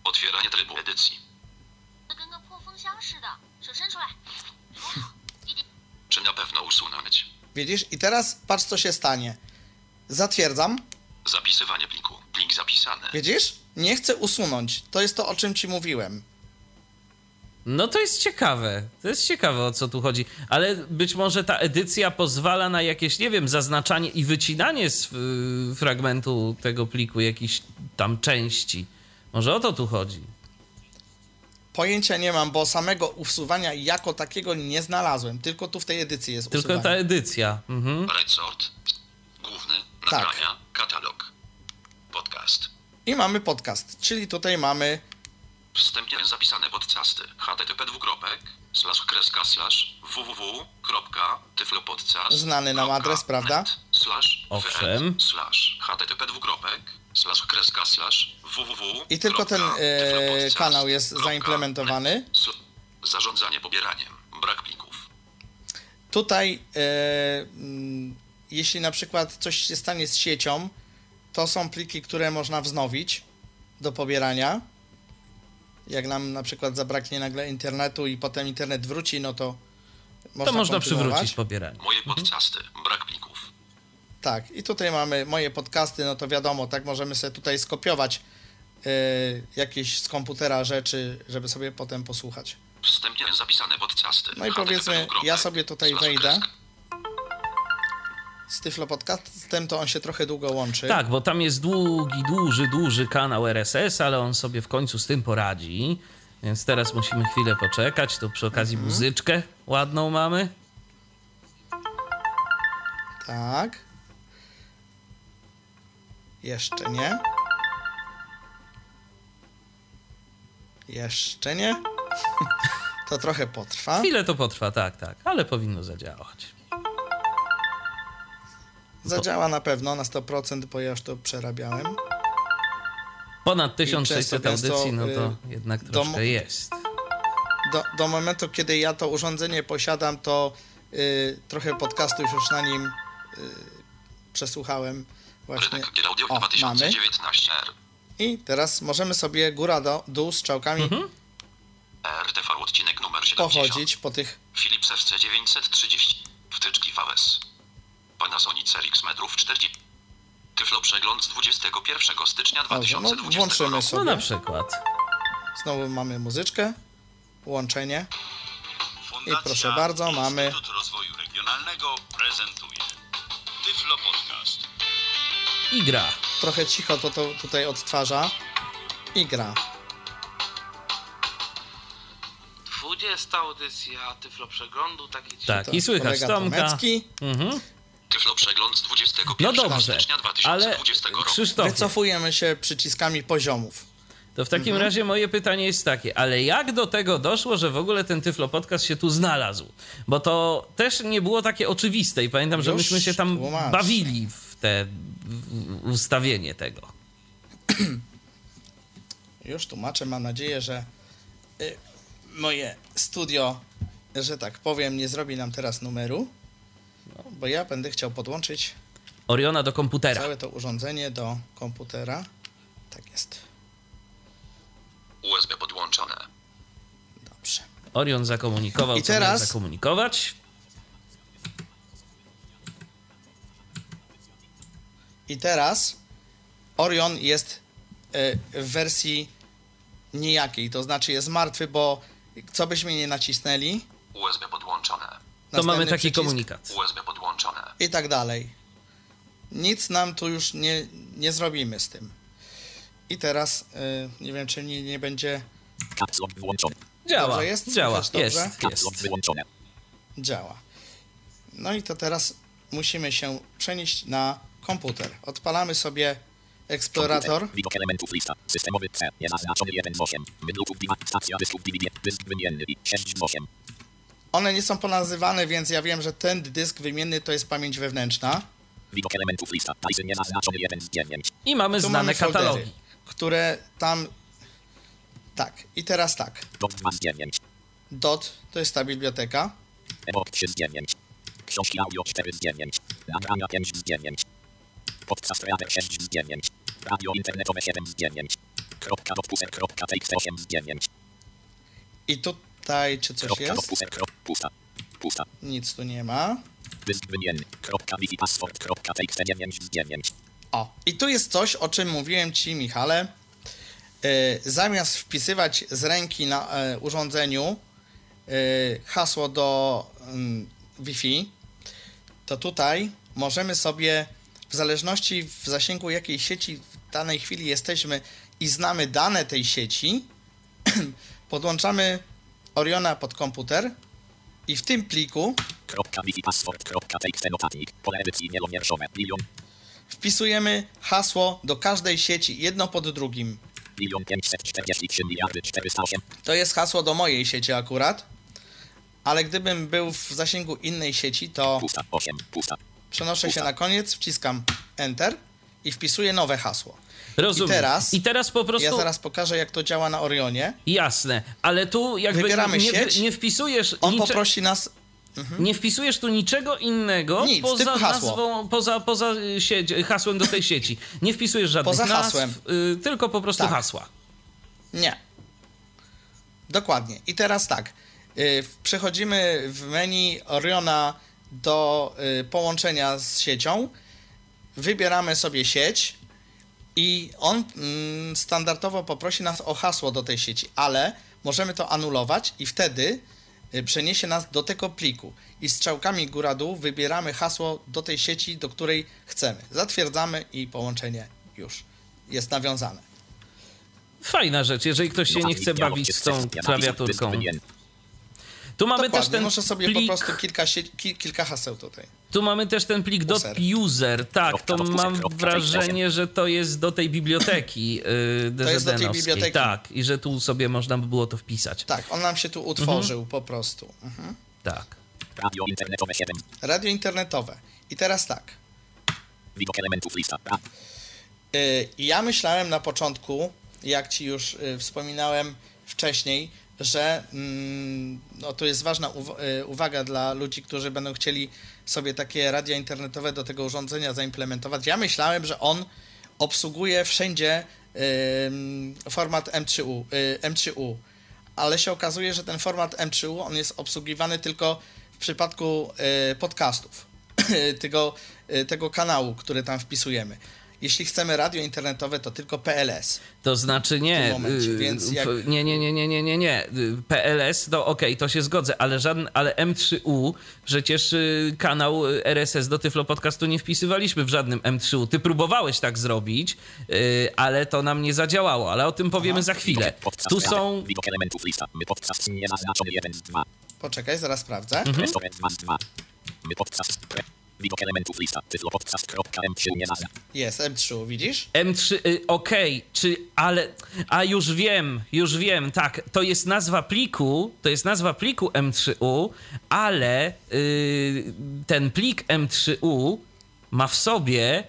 Otwieranie trybu edycji. Czy na pewno usunąć? Widzisz? I teraz patrz, co się stanie. Zatwierdzam. Zapisywanie pliku. Plik zapisany. Widzisz? Nie chcę usunąć. To jest to, o czym ci mówiłem. No to jest ciekawe. To jest ciekawe, o co tu chodzi. Ale być może ta edycja pozwala na jakieś, nie wiem, zaznaczanie i wycinanie z fragmentu tego pliku jakiejś tam części. Może o to tu chodzi. Pojęcia nie mam, bo samego usuwania jako takiego nie znalazłem. Tylko tu w tej edycji jest Tylko ta usuwanie. edycja. Mhm. Resort. Główny. Tak. Nagrania. Katalog. Podcast. I mamy podcast, czyli tutaj mamy Wstępnie zapisane podcasty. http dwukropek slash kreska slash www.tyflopodcast Znany nam adres, prawda? slash Owszem. slash http dwukropek slash kreska slash www. I tylko ten e, kanał jest zaimplementowany. Zarządzanie pobieraniem. Brak plików. Tutaj, e, mm, jeśli na przykład coś się stanie z siecią, to są pliki, które można wznowić do pobierania. Jak nam na przykład zabraknie nagle internetu i potem internet wróci, no to można To można przywrócić pobieranie. Moje podcasty. Brak plików. Tak, i tutaj mamy moje podcasty, no to wiadomo, tak możemy sobie tutaj skopiować e, jakieś z komputera rzeczy, żeby sobie potem posłuchać. Wstępnie zapisane podcasty. No i powiedzmy, ja sobie tutaj wejdę. Z Tyflo Podcastem to on się trochę długo łączy. Tak, bo tam jest długi, duży, duży kanał RSS, ale on sobie w końcu z tym poradzi. Więc teraz musimy chwilę poczekać. Tu przy okazji Mhm. muzyczkę ładną mamy. Tak. Jeszcze nie. Jeszcze nie. [laughs] To trochę potrwa. Chwilę to potrwa, tak, tak, ale powinno zadziałać. Zadziała na pewno na 100%, bo ja już to przerabiałem. Ponad często, 1600 gęsto, audycji, no to y, jednak troszkę jest. Do, do momentu, kiedy ja to urządzenie posiadam, to y, trochę podcastów już na nim y, przesłuchałem. Właśnie. Audio O, mamy. 2019 R. I teraz możemy sobie góra do dół strzałkami Mhm. RTV odcinek numer Commodore 70. pochodzić po tych Philips FC930. Wtyczki VS. Panasonic RX metrów 40. Tyflo przegląd z 21 stycznia Dobrze, no, 2020 włączymy roku. No sobie. na przykład. Znowu mamy muzyczkę, łączenie. Fundacja proszę bardzo, mamy- Instytut Rozwoju Regionalnego prezentuje Tyflo Podcast. I gra. Trochę cicho to, to tutaj odtwarza i gra. 20 audycja Tyflo Przeglądu, takie ci Tak, i słychać Tomka. Tomecki. Mhm. Tyflo przegląd z 21 No dobrze, stycznia ale 2020 roku. Krzysztof, Wycofujemy się przyciskami poziomów. to w takim Mhm. razie moje pytanie jest takie, ale jak do tego doszło, że w ogóle ten Tyflo Podcast się tu znalazł? Bo to też nie było takie oczywiste i pamiętam, że Już myśmy się tam tłumaczę. bawili w te ustawienie tego. [clears throat] Już tłumaczę, mam nadzieję, że y, moje studio, że tak powiem, nie zrobi nam teraz numeru, no, bo ja będę chciał podłączyć Oriona do komputera. całe to urządzenie do komputera. Tak jest. USB podłączone. Dobrze. Orion zakomunikował, I co miał teraz- zakomunikować. I teraz Orion jest y, w wersji nijakiej, to znaczy jest martwy, bo co byśmy nie nacisnęli, USB podłączone. To mamy taki przycisk komunikat. USB podłączone. i tak dalej. Nic nam tu już nie, nie zrobimy z tym. I teraz y, nie wiem, czy nie, nie będzie włączony. Działa, Dobrze jest? działa, jest, dobrze? Jest. działa. No i to teraz musimy się przenieść na komputer. Odpalamy sobie eksplorator. Komputer. Widok elementów lista. Systemowy C. Niezaznaczony 1 z 8. Mydlów diwa. Stacja dysków DVD. Dysk wymienny i 6 z 8. One nie są ponazywane, więc ja wiem, że ten dysk wymienny to jest pamięć wewnętrzna. Widok elementów lista. Tajzy niezaznaczony 1 z 9. I mamy Tu znane mamy foldery, katalogi. które tam... Tak, i teraz tak. Dot 2 z 9. Dot to jest ta biblioteka. Ebok 3 z 9. Książki audio 4 z 9. Nagrania 5 z 9. Podcast Reader 6 z 9. Radio internetowe 7 z 9. Kropka dotpuser kropka txt 8 z 9. I tutaj czy coś Kropka jest? dotpuser krop. Pusta. Pusta. Nic tu nie ma. Dysk wymienny. Kropka wifi password kropka txt 9 z 9. O, i tu jest coś, o czym mówiłem Ci, Michale. E, zamiast wpisywać z ręki na e, urządzeniu e, hasło do mm, Wi-Fi, to tutaj możemy sobie, w zależności w zasięgu jakiej sieci w danej chwili jesteśmy i znamy dane tej sieci, [clears throat] podłączamy Oriona pod komputer i w tym pliku wpisujemy hasło do każdej sieci, jedno pod drugim. Milion 543 miliardy 408. To jest hasło do mojej sieci akurat. Ale gdybym był w zasięgu innej sieci, to Pusta. 8. Pusta. Przenoszę się na koniec, wciskam Enter i wpisuję nowe hasło. Rozumiem. I teraz- I teraz po prostu. Ja zaraz pokażę, jak to działa na Orionie. Jasne, ale tu jakby Wybieramy nie, sieć. nie wpisujesz On nicze- poprosi nas. nie wpisujesz tu niczego innego Nic, poza nazwą, poza, poza y, sieć, hasłem do tej [laughs] sieci. Nie wpisujesz żadnych Poza nazw, hasłem. y, tylko po prostu Tak. hasła. Nie. Dokładnie. I teraz tak. y, Przechodzimy w menu Oriona do y, połączenia z siecią. Wybieramy sobie sieć i on mm, standardowo poprosi nas o hasło do tej sieci, ale możemy to anulować i wtedy y, przeniesie nas do tego pliku i strzałkami góra-dół wybieramy hasło do tej sieci, do której chcemy. Zatwierdzamy i połączenie już jest nawiązane. Fajna rzecz, jeżeli ktoś się nie chce bawić z tą klawiaturką. Tu mamy też Dokładnie, ten muszę sobie plik, po prostu kilka, sie- ki, kilka haseł tutaj. tu mamy też ten plik User. .user, tak, to mam wrażenie, że to jest do tej biblioteki yy, jest do tej biblioteki. Tak, i że tu sobie można by było to wpisać. Tak, on nam się tu utworzył po prostu. Mhm. Tak. Radio internetowe 7. Radio internetowe. I teraz tak. Widok elementów lista. Ra- Y, Ja myślałem na początku, jak ci już y, wspominałem wcześniej, że mm, no, to jest ważna y, uwaga dla ludzi, którzy będą chcieli sobie takie radia internetowe do tego urządzenia zaimplementować. Ja myślałem, że on obsługuje wszędzie ym, format M3U, y, M3U, ale się okazuje, że ten format M3U on jest obsługiwany tylko w przypadku y, podcastów, [clears throat] tego, y, tego kanału, który tam wpisujemy. Jeśli chcemy radio internetowe, to tylko PLS. To znaczy nie, tym momencie, y, więc jak- nie, nie, nie, nie, nie, nie, nie. Y, PLS, to okej, to się zgodzę, ale żaden, ale M3U, przecież y, kanał y, RSS do Tyflo Podcastu nie wpisywaliśmy w żadnym M3U. Ty próbowałeś tak zrobić, y, ale to nam nie zadziałało, ale o tym powiemy za chwilę. Tu są, Widok elementów lista. My podcast niezaznaczony 1 z 2. Poczekaj, zaraz sprawdzę. Mhm. Restaurant 2 z 2. My podcast. Pre. Widok elementów lista. Tyflopodcast.m3 nie zazna. Jest M3U, widzisz? M3, y, okej, czy, ale, a już wiem, już wiem, tak, to jest nazwa pliku, to jest nazwa pliku M3U, ale y, ten plik M3U ma w sobie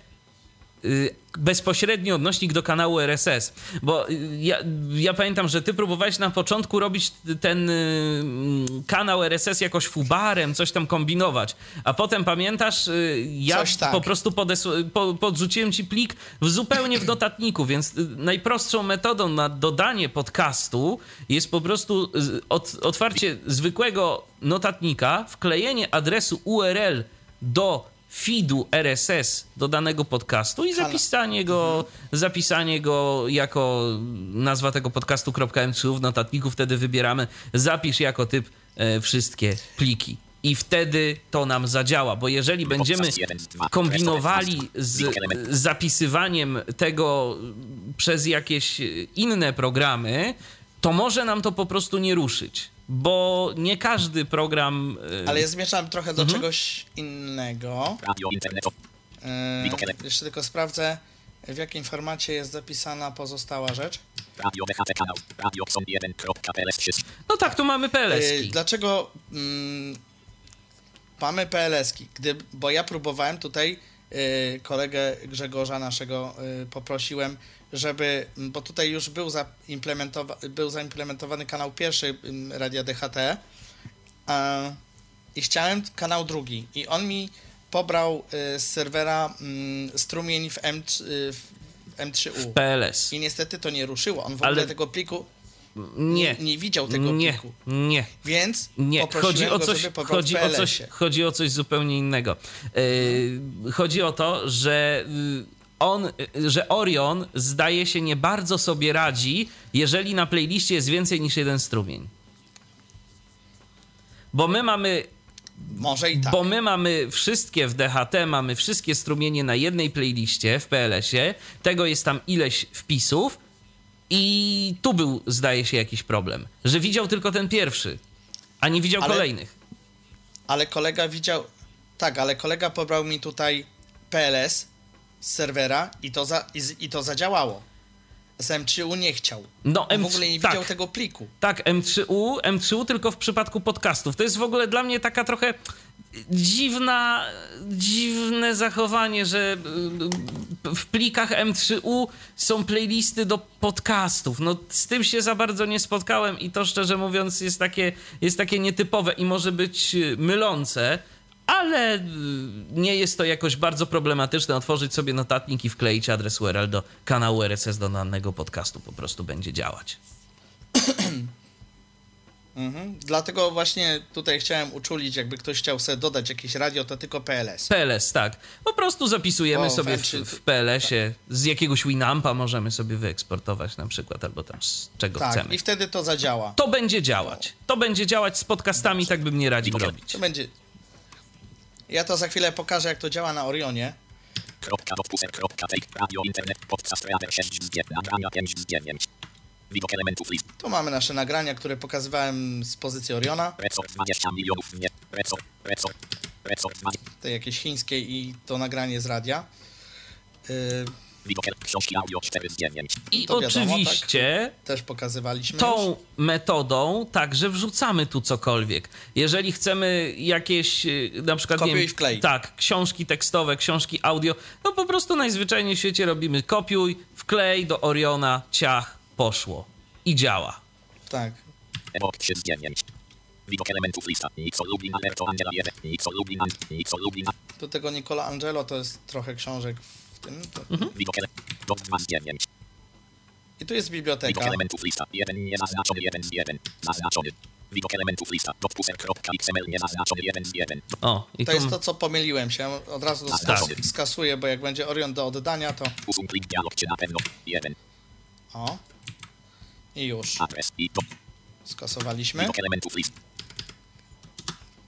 bezpośredni odnośnik do kanału RSS, bo y, ja, ja pamiętam, że ty próbowałeś na początku robić ten y, mm, kanał RSS jakoś fubarem, coś tam kombinować, a potem pamiętasz, y, ja tak. po prostu po, podrzuciłem ci plik w zupełnie w notatniku, więc y, najprostszą metodą na dodanie podcastu jest po prostu y, od, otwarcie zwykłego notatnika, wklejenie adresu URL do feedu RSS do danego podcastu i zapisanie go, zapisanie go jako nazwa tego podcastu .m3 w notatniku. Wtedy wybieramy zapisz jako typ e, wszystkie pliki. I wtedy to nam zadziała, bo jeżeli będziemy kombinowali z zapisywaniem tego przez jakieś inne programy, to może nam to po prostu nie ruszyć, bo nie każdy program. e, Ale ja zmierzam trochę do Mhm. czegoś innego. Radio internetowe. Yy, jeszcze tylko sprawdzę, w jakim formacie jest zapisana pozostała rzecz. Radio DHT kanał. Radio Xon 1.pls 3. No tak, tu mamy Yy, PLS-ki. dlaczego mm, mamy PLS-ki? Gdy, bo ja próbowałem tutaj yy, kolegę Grzegorza naszego poprosiłem, żeby, bo tutaj już był, zaimplementowa- był zaimplementowany kanał pierwszy Radia DHT a, i chciałem kanał drugi i on mi pobrał yy, z serwera mm, strumień w, M, w M3U. PLS. I niestety to nie ruszyło. On w Ale- ogóle tego pliku Nie. nie widział tego Nie, pliku. nie. Więc Nie, chodzi o coś, chodzi w o coś, chodzi o coś zupełnie innego. Yy, chodzi o to, że yy, on, yy, że Orion zdaje się nie bardzo sobie radzi, jeżeli na playliście jest więcej niż jeden strumień. Bo my mamy Może i tak. Bo my mamy wszystkie w DHT, mamy wszystkie strumienie na jednej playliście w PLS-ie. Tego jest tam ileś wpisów. I tu był, zdaje się, jakiś problem. Że widział tylko ten pierwszy, a nie widział Ale- kolejnych. Ale kolega widział... Tak, ale kolega pobrał mi tutaj PLS z serwera i to, za, i, i to zadziałało. Z M3U nie chciał. No, On w M3 ogóle nie tak. widział tego pliku. Tak, M3U, M3U tylko w przypadku podcastów. To jest w ogóle dla mnie taka trochę dziwna, dziwne zachowanie, że y, w plikach M3U są playlisty do podcastów. No z tym się za bardzo nie spotkałem i to szczerze mówiąc jest takie, jest takie nietypowe i może być y, mylące. Ale y, nie jest to jakoś bardzo problematyczne otworzyć sobie notatnik i wkleić adres URL do kanału RSS do danego podcastu. Po prostu będzie działać. [clears throat] Mhm. Dlatego właśnie tutaj chciałem uczulić, jakby ktoś chciał sobie dodać jakieś radio, to tylko PLS. PLS, tak. Po prostu zapisujemy O, sobie w, w PLS-ie. Z jakiegoś Winampa możemy sobie wyeksportować na przykład, albo tam z czego Tak, chcemy. i wtedy to zadziała. To będzie działać. To będzie działać z podcastami, tak bym nie radził robić. To będzie... Ja to za chwilę pokażę, jak to działa na Orionie. Kropka dotpuser, kropka take. Radio internet. Podcast Radar 6 z 9. Nagrania 5 z 9. Widok elementów list. Tu mamy nasze nagrania, które pokazywałem z pozycji Oriona. Resort 20 milionów nie. Resort. Resort. Resort 20. Te jakieś chińskie i to nagranie z radia. Yy, Książki audio 4 z 9. I To wiadomo, oczywiście też pokazywaliśmy tą już. metodą także wrzucamy tu cokolwiek. Jeżeli chcemy jakieś y, na przykład Kopiuj wiem, i wklej. tak, książki tekstowe, książki audio, no po prostu najzwyczajniej w świecie robimy kopiuj, wklej do Oriona, ciach, poszło i działa. Tak. Ebok 3 z 9. Widok elementów lista. Nixo Lublin Alberto Angela 1. Nixo Lublin Nixo Lublin Do tego Nicola Angelo to jest trochę książek tym. To... Widok ele- Dot 2 z 9. I tu jest Widok biblioteka. elementów lista. 1 niezaznaczony 1 z 1. Zaznaczony. Widok elementów lista. Niezaznaczony 1 z 1. O, i To tu... jest to, co pomyliłem się. Od razu skas- skasuję, bo jak będzie Orion do oddania, to Usuń plik dialog czy na pewno. 1. o. I już. Adres. I to. Skasowaliśmy. Widok elementów list.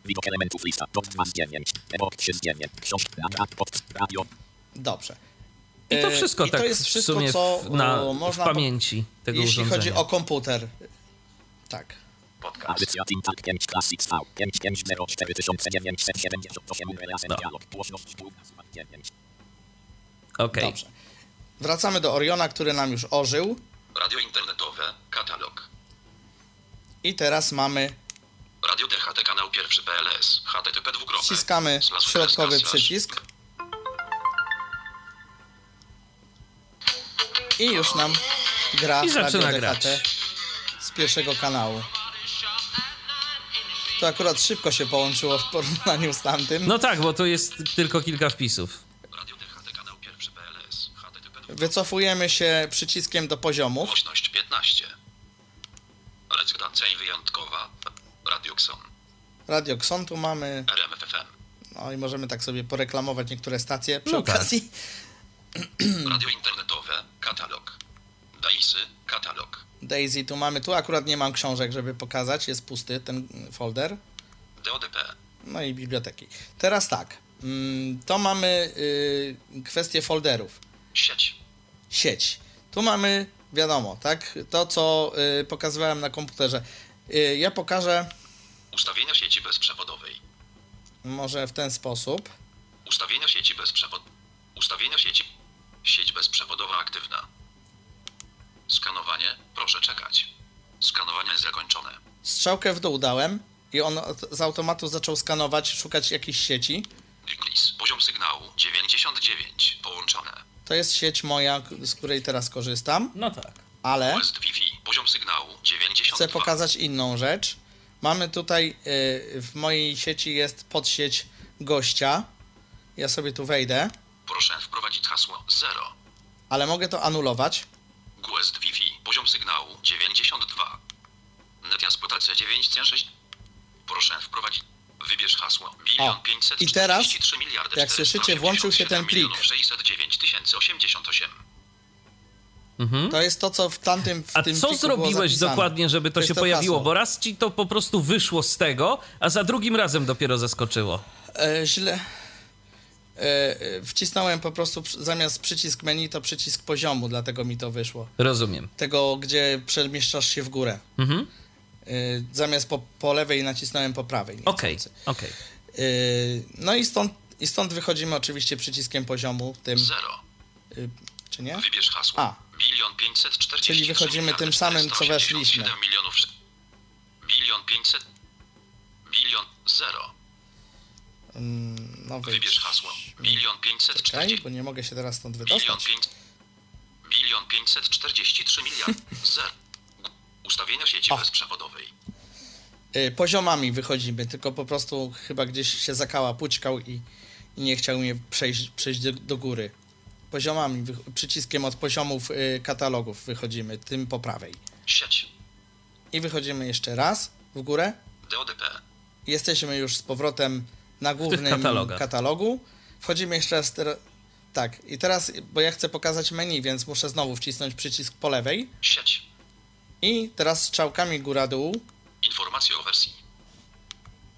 Widok elementów lista. Dot 2 z 9. Ebok 3 z 9. Książka. Nagra. Pod. Radio. Dobrze. I to E, wszystko i to tak jest w wszystko, sumie co, w, na, w można po- pamięci tego Jeśli urządzenia. chodzi o komputer. Tak. Podcast. Audycja Tintak 5 Classics V. 550978 relacje No. dialog. Głośność główna suma 9. Okej. Dobrze. Wracamy do Oriona, który nam już ożył. Radio internetowe. Katalog. I teraz mamy, Radio DHT kanał pierwszy PLS. HTTP dwukropek. wciskamy środkowy slash. przycisk. I już nam gra I zaczyna Radio grać. DHT z pierwszego kanału. To akurat szybko się połączyło w porównaniu z tamtym. No tak, bo to jest tylko kilka wpisów. Wycofujemy się przyciskiem do poziomów. Głośność 15. Recytacja wyjątkowa. Radio Xon. Radio Xon tu mamy. RMFFM. No i możemy tak sobie poreklamować niektóre stacje przy No tak. [clears throat] Radio internetowe. Katalog. Daisy. Katalog. Daisy tu mamy. Tu akurat nie mam książek, żeby pokazać. Jest pusty ten folder. DODP. No i biblioteki. Teraz tak. mm, To mamy y, kwestię folderów. Sieć. Sieć. Tu mamy, wiadomo, tak? To, co y, pokazywałem na komputerze. Y, Ja pokażę Ustawienia sieci bezprzewodowej. może w ten sposób. Ustawienia sieci bezprzewod... Ustawienia sieci... Sieć bezprzewodowa aktywna. Skanowanie. Proszę czekać. Skanowanie zakończone. Strzałkę w dół dałem i on z automatu zaczął skanować, szukać jakiejś sieci. Decrease. Poziom sygnału 99. Połączone. To jest sieć moja, z której teraz korzystam, No tak. ale. Poziom sygnału 92. chcę pokazać inną rzecz. Mamy tutaj, y, w mojej sieci jest podsieć gościa. Ja sobie tu wejdę, Proszę wprowadzić hasło 0. ale mogę to anulować. West Wi-Fi. Poziom sygnału 92. Netiasputacja 906. Proszę wprowadzić. Wybierz hasło. Bilion O, 543 i teraz, miliardy jak słyszycie, włączył się ten plik. 609 088. Mhm. To jest to, co w tamtym w A tym co zrobiłeś dokładnie, żeby to, jest się pojawiło? hasło. Bo raz ci to po prostu wyszło z tego, a za drugim razem dopiero zaskoczyło. E, źle. E, wcisnąłem po prostu zamiast przycisk menu, to przycisk poziomu, dlatego mi to wyszło. Rozumiem. Tego, gdzie przemieszczasz się w górę. Mhm. E, zamiast po, po lewej nacisnąłem po prawej. Okej, niechcący. okej. E, no i stąd, i stąd wychodzimy oczywiście przyciskiem poziomu, tym, 0. y, czy nie? Wybierz hasło. A. Bilion 540. Czyli wychodzimy tym samym, co weszliśmy. milionów. Bilion 500. Bilion 0. No Wybierz hasło. Bilion Czekaj, 540. bo nie mogę się teraz stąd wydostać. 5, bilion 543 miliard. Zer. Ustawienia sieci O. bezprzewodowej. Y, Poziomami wychodzimy, tylko po prostu chyba gdzieś się zakała, pućkał i, i nie chciał mnie przejść, przejść do, do góry. Poziomami, wy, przyciskiem od poziomów y, katalogów wychodzimy, tym po prawej. Sieć. I wychodzimy jeszcze raz w górę. DODP. Jesteśmy już z powrotem na głównym katalogu. Wchodzimy jeszcze raz. Tak, i teraz, bo ja chcę pokazać menu, więc muszę znowu wcisnąć przycisk po lewej. Sieć. I teraz strzałkami góra-dół. Informacje o wersji.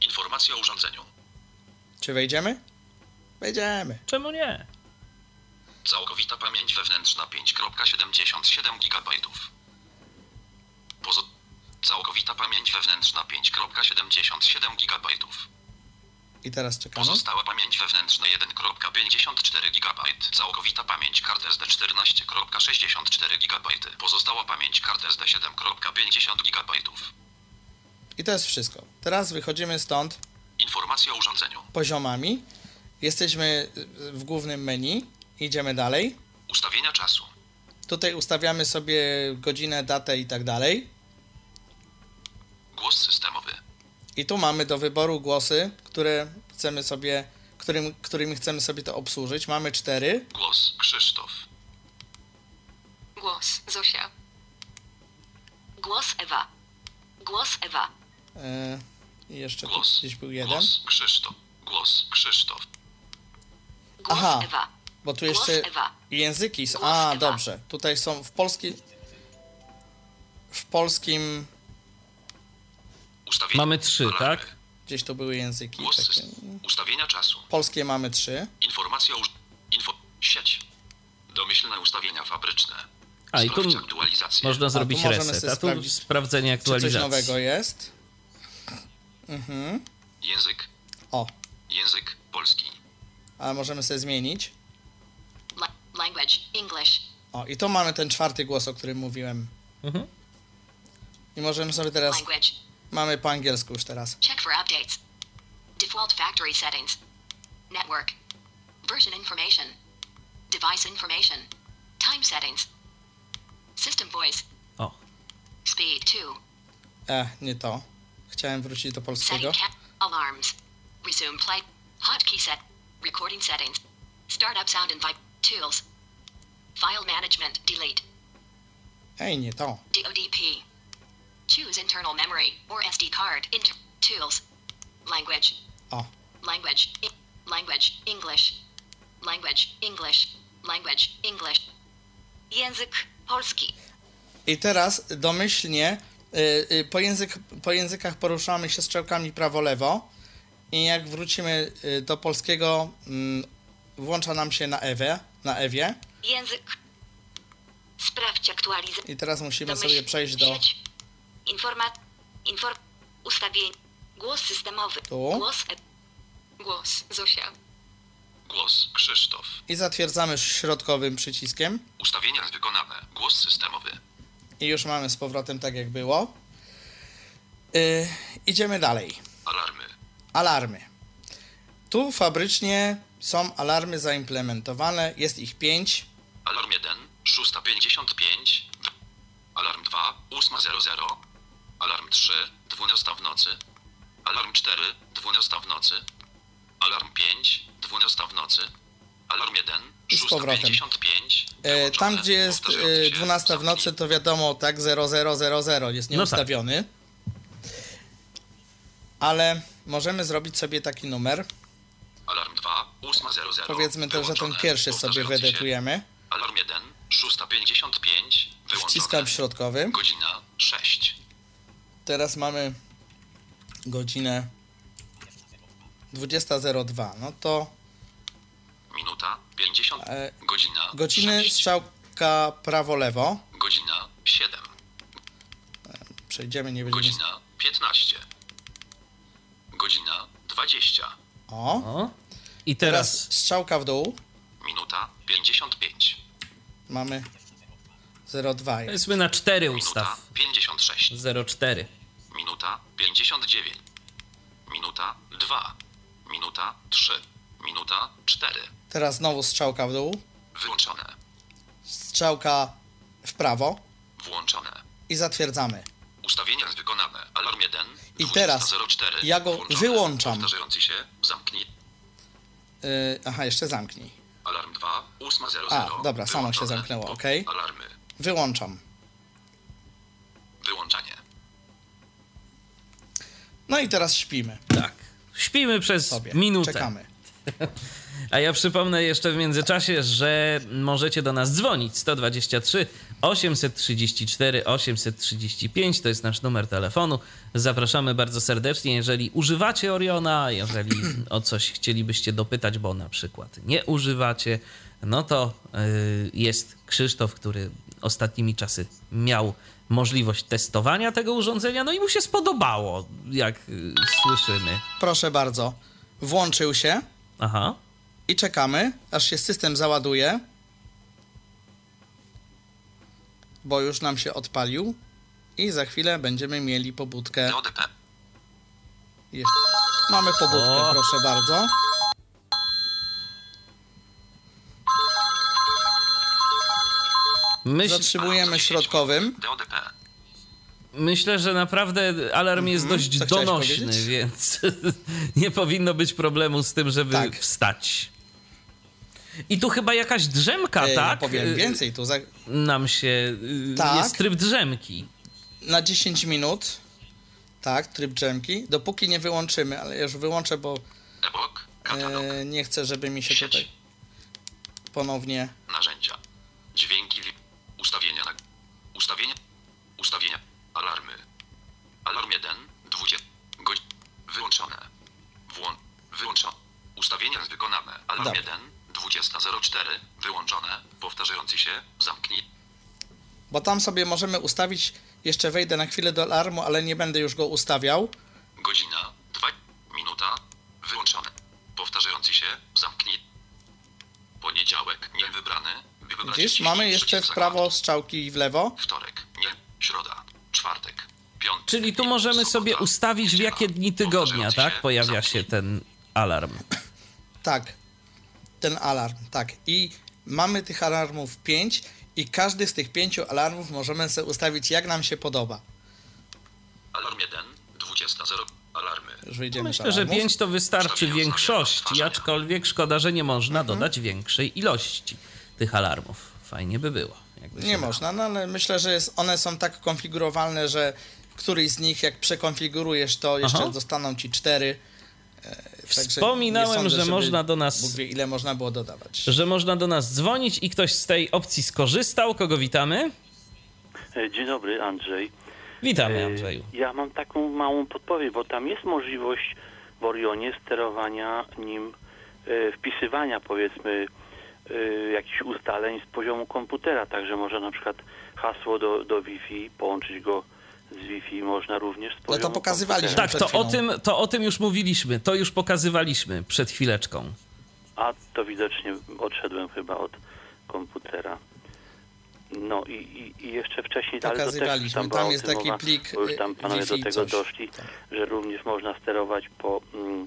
Informacje o urządzeniu. Czy wejdziemy? Wejdziemy. Czemu nie? Całkowita pamięć wewnętrzna 5.77 GB. Pozo... Całkowita pamięć wewnętrzna 5.77 GB. I teraz czekamy. Pozostała pamięć wewnętrzna 1.54 GB. Całkowita pamięć kart SD 14.64 GB. Pozostała pamięć kart SD 7.50 GB. I to jest wszystko. Teraz wychodzimy stąd Informacje o urządzeniu. poziomami. Jesteśmy w głównym menu. Idziemy dalej. Ustawienia czasu. Tutaj ustawiamy sobie godzinę, datę i tak dalej. Głos systemowy. I tu mamy do wyboru głosy, które chcemy sobie, którym, którymi chcemy sobie to obsłużyć. Mamy cztery. Głos Krzysztof. Głos Zosia. Głos Ewa. Głos Ewa. E, I jeszcze Głos. gdzieś był jeden. Głos Krzysztof. Głos Krzysztof. Głos Aha. Ewa. Bo tu Głos jeszcze Ewa. języki są. A, Ewa. dobrze. Tutaj są w polskim. W polskim. Ustawienia. Mamy trzy, Alarmy. tak? Gdzieś to były języki. Głos Takie. system. Ustawienia czasu. Polskie mamy trzy. Informacja o... Info... Sieć. Domyślne ustawienia fabryczne. A, i tu. Można zrobić możemy reset, sobie a tu sprawdzić, sprawdzenie Czy coś aktualizacji. nowego jest? Mhm. Język. O, Język polski. ale możemy sobie zmienić. La- language. English. O, i to mamy ten czwarty głos, o którym mówiłem. Mhm. I możemy sobie teraz. Language. Mamy po angielsku już teraz. Check for updates. Default factory settings. Network. Version information. Device information. Time settings. System voice. O, Speed 2. E, nie to. Chciałem wrócić do polskiego. Setting cap. Alarms. Resume play. Hotkey set. Recording settings. Startup sound and vibe. Tools. File management. Delete. Ej, nie to. DODP. Choose internal memory or SD card. Inter- tools. Language. O. Language. I- language. English. Language. English. Language. English. Język polski. I teraz domyślnie y, y, po, język, po językach poruszamy się strzałkami prawo-lewo i jak wrócimy y, do polskiego, mm, włącza nam się na Ewie, na Ewie Język. Sprawdź aktualizację. i teraz musimy Domyśl- sobie przejść do Sieć. Informat. Inform. Ustawień. Głos systemowy. Tu. Głos. E- głos. Zosia. Głos Krzysztof. i zatwierdzamy środkowym przyciskiem Ustawienia wykonane. Głos systemowy. i już mamy z powrotem tak jak było. Y, idziemy dalej. Alarmy. Alarmy. Tu fabrycznie są alarmy zaimplementowane, jest ich pięć. Alarm 1, 6.55. Alarm 2, 8.00. Alarm 3, 12 w nocy. Alarm 4, 12 w nocy. Alarm 5, 12 w nocy. Alarm 1, I z powrotem. 6.55. E, tam, gdzie jest e, się 12 w nocy, to wiadomo, tak, 0000 jest No nieustawiony. Ale możemy zrobić sobie taki numer. Alarm 2, 8.00. Powiedzmy też, że ten pierwszy sobie wydetujemy. Alarm 1, 6.55. Wyłączone. Wciskam środkowy. Godzina 6. Teraz mamy godzinę 20.02. No to Minuta 50. E, Godzina godziny 6. strzałka prawo-lewo. Godzina 7. Przejdziemy, nie będziemy... Godzina 15. Godzina 20. O, o. I teraz teraz strzałka w dół. Minuta 55. Mamy 02. jest. powiedzmy na 4 Minuta ustaw. 56. 0,4. Minuta 59. Minuta 2. Minuta 3. Minuta 4. Teraz znowu strzałka w dół. Wyłączone. Strzałka w prawo. Włączone. I zatwierdzamy. Ustawienia wykonane. Alarm 1. I teraz 20.04. ja go Włączone. wyłączam. Powtarzający się. Zamknij. Yy, aha, jeszcze zamknij. Alarm 2. 8.00. A, dobra, samo się zamknęło, okej. Alarmy. Wyłączam. Wyłączanie. No i teraz śpimy Tak. Śpimy przez sobie. minutę. Czekamy. [laughs] A ja przypomnę jeszcze w międzyczasie, że możecie do nas dzwonić 123 834 835 to jest nasz numer telefonu. Zapraszamy bardzo serdecznie, jeżeli używacie Oriona, jeżeli [clears throat] o coś chcielibyście dopytać, bo na przykład nie używacie, no to y, jest Krzysztof, który ostatnimi czasy miał możliwość testowania tego urządzenia, no i mu się spodobało, jak y, słyszymy. Proszę bardzo. Włączył się Aha. i czekamy, aż się system załaduje. Bo już nam się odpalił. I za chwilę będziemy mieli pobudkę. Jeszcze. Mamy pobudkę, O. proszę bardzo. Myśl, Zatrzymujemy środkowym. Myślę, że naprawdę alarm jest dość Mhm. Co chciałeś donośny, powiedzieć? więc [laughs] nie powinno być problemu z tym, żeby Tak. wstać. I tu chyba jakaś drzemka, Ej, tak? no powiem więcej, tu za... Nam się. y, Tak. Jest tryb drzemki. na 10 minut. Tak, tryb drzemki. Dopóki nie wyłączymy, ale ja już wyłączę, bo e, nie chcę, żeby mi się Sieć. tutaj ponownie. Narzędzia. Dźwięki. Wi- Ustawienia. Na... Ustawienia. Ustawienia. Alarmy. Alarm 1. 20. Godzin. Wyłączone. Włą... Wyłączone. Ustawienia wykonane. Alarm Dobra. 1. 20.04. Wyłączone. Powtarzający się. Zamknij. Bo tam sobie możemy ustawić. Jeszcze wejdę na chwilę do alarmu, ale nie będę już go ustawiał. Godzina. 2. Minuta. Wyłączone. Powtarzający się. Zamknij. Poniedziałek. Nie wybrany. Widzisz, 30 mamy jeszcze w prawo strzałki i w lewo. Wtorek. Nie. Środa. Czwartek. Piątek. Czyli tu możemy sobie ustawić w jakie dni tygodnia, tak? się. Pojawia się ten alarm. Tak. Ten alarm, tak. I mamy tych alarmów 5 i każdy z tych pięciu alarmów możemy sobie ustawić jak nam się podoba. Alarm 1, 20.0, alarmy. Już wyjdziemy z Myślę, że alarmów. 5 to wystarczy większości, aczkolwiek szkoda, że nie można Mhm. dodać większej ilości tych alarmów. Fajnie by było. Nie można, no ale myślę, że jest, one są tak konfigurowalne, że któryś z nich, jak przekonfigurujesz, to jeszcze Aha. zostaną ci cztery. E, Wspominałem, sądzę, że można do nas- Bóg wie, ile można było dodawać. Że można do nas dzwonić i ktoś z tej opcji skorzystał. Kogo witamy? E, Dzień dobry, Andrzej. Witamy, E, Andrzeju. Ja mam taką małą podpowiedź, bo tam jest możliwość w Orionie sterowania nim, wpisywania powiedzmy e, jakichś ustaleń z poziomu komputera, także można na przykład hasło do, do Wi-Fi, połączyć go z Wi-Fi można również z poziomu No pokazywaliśmy. komputera. Tak, to o, tym, to o tym już mówiliśmy. To już pokazywaliśmy przed chwileczką. A to widocznie odszedłem chyba od komputera. No i, i, i jeszcze wcześniej, ale to też Pokazywaliśmy. tam, była Tam jest taki mowa, plik, bo już tam y, panowie do tego coś. doszli, Tak. że również można sterować po, mm, y,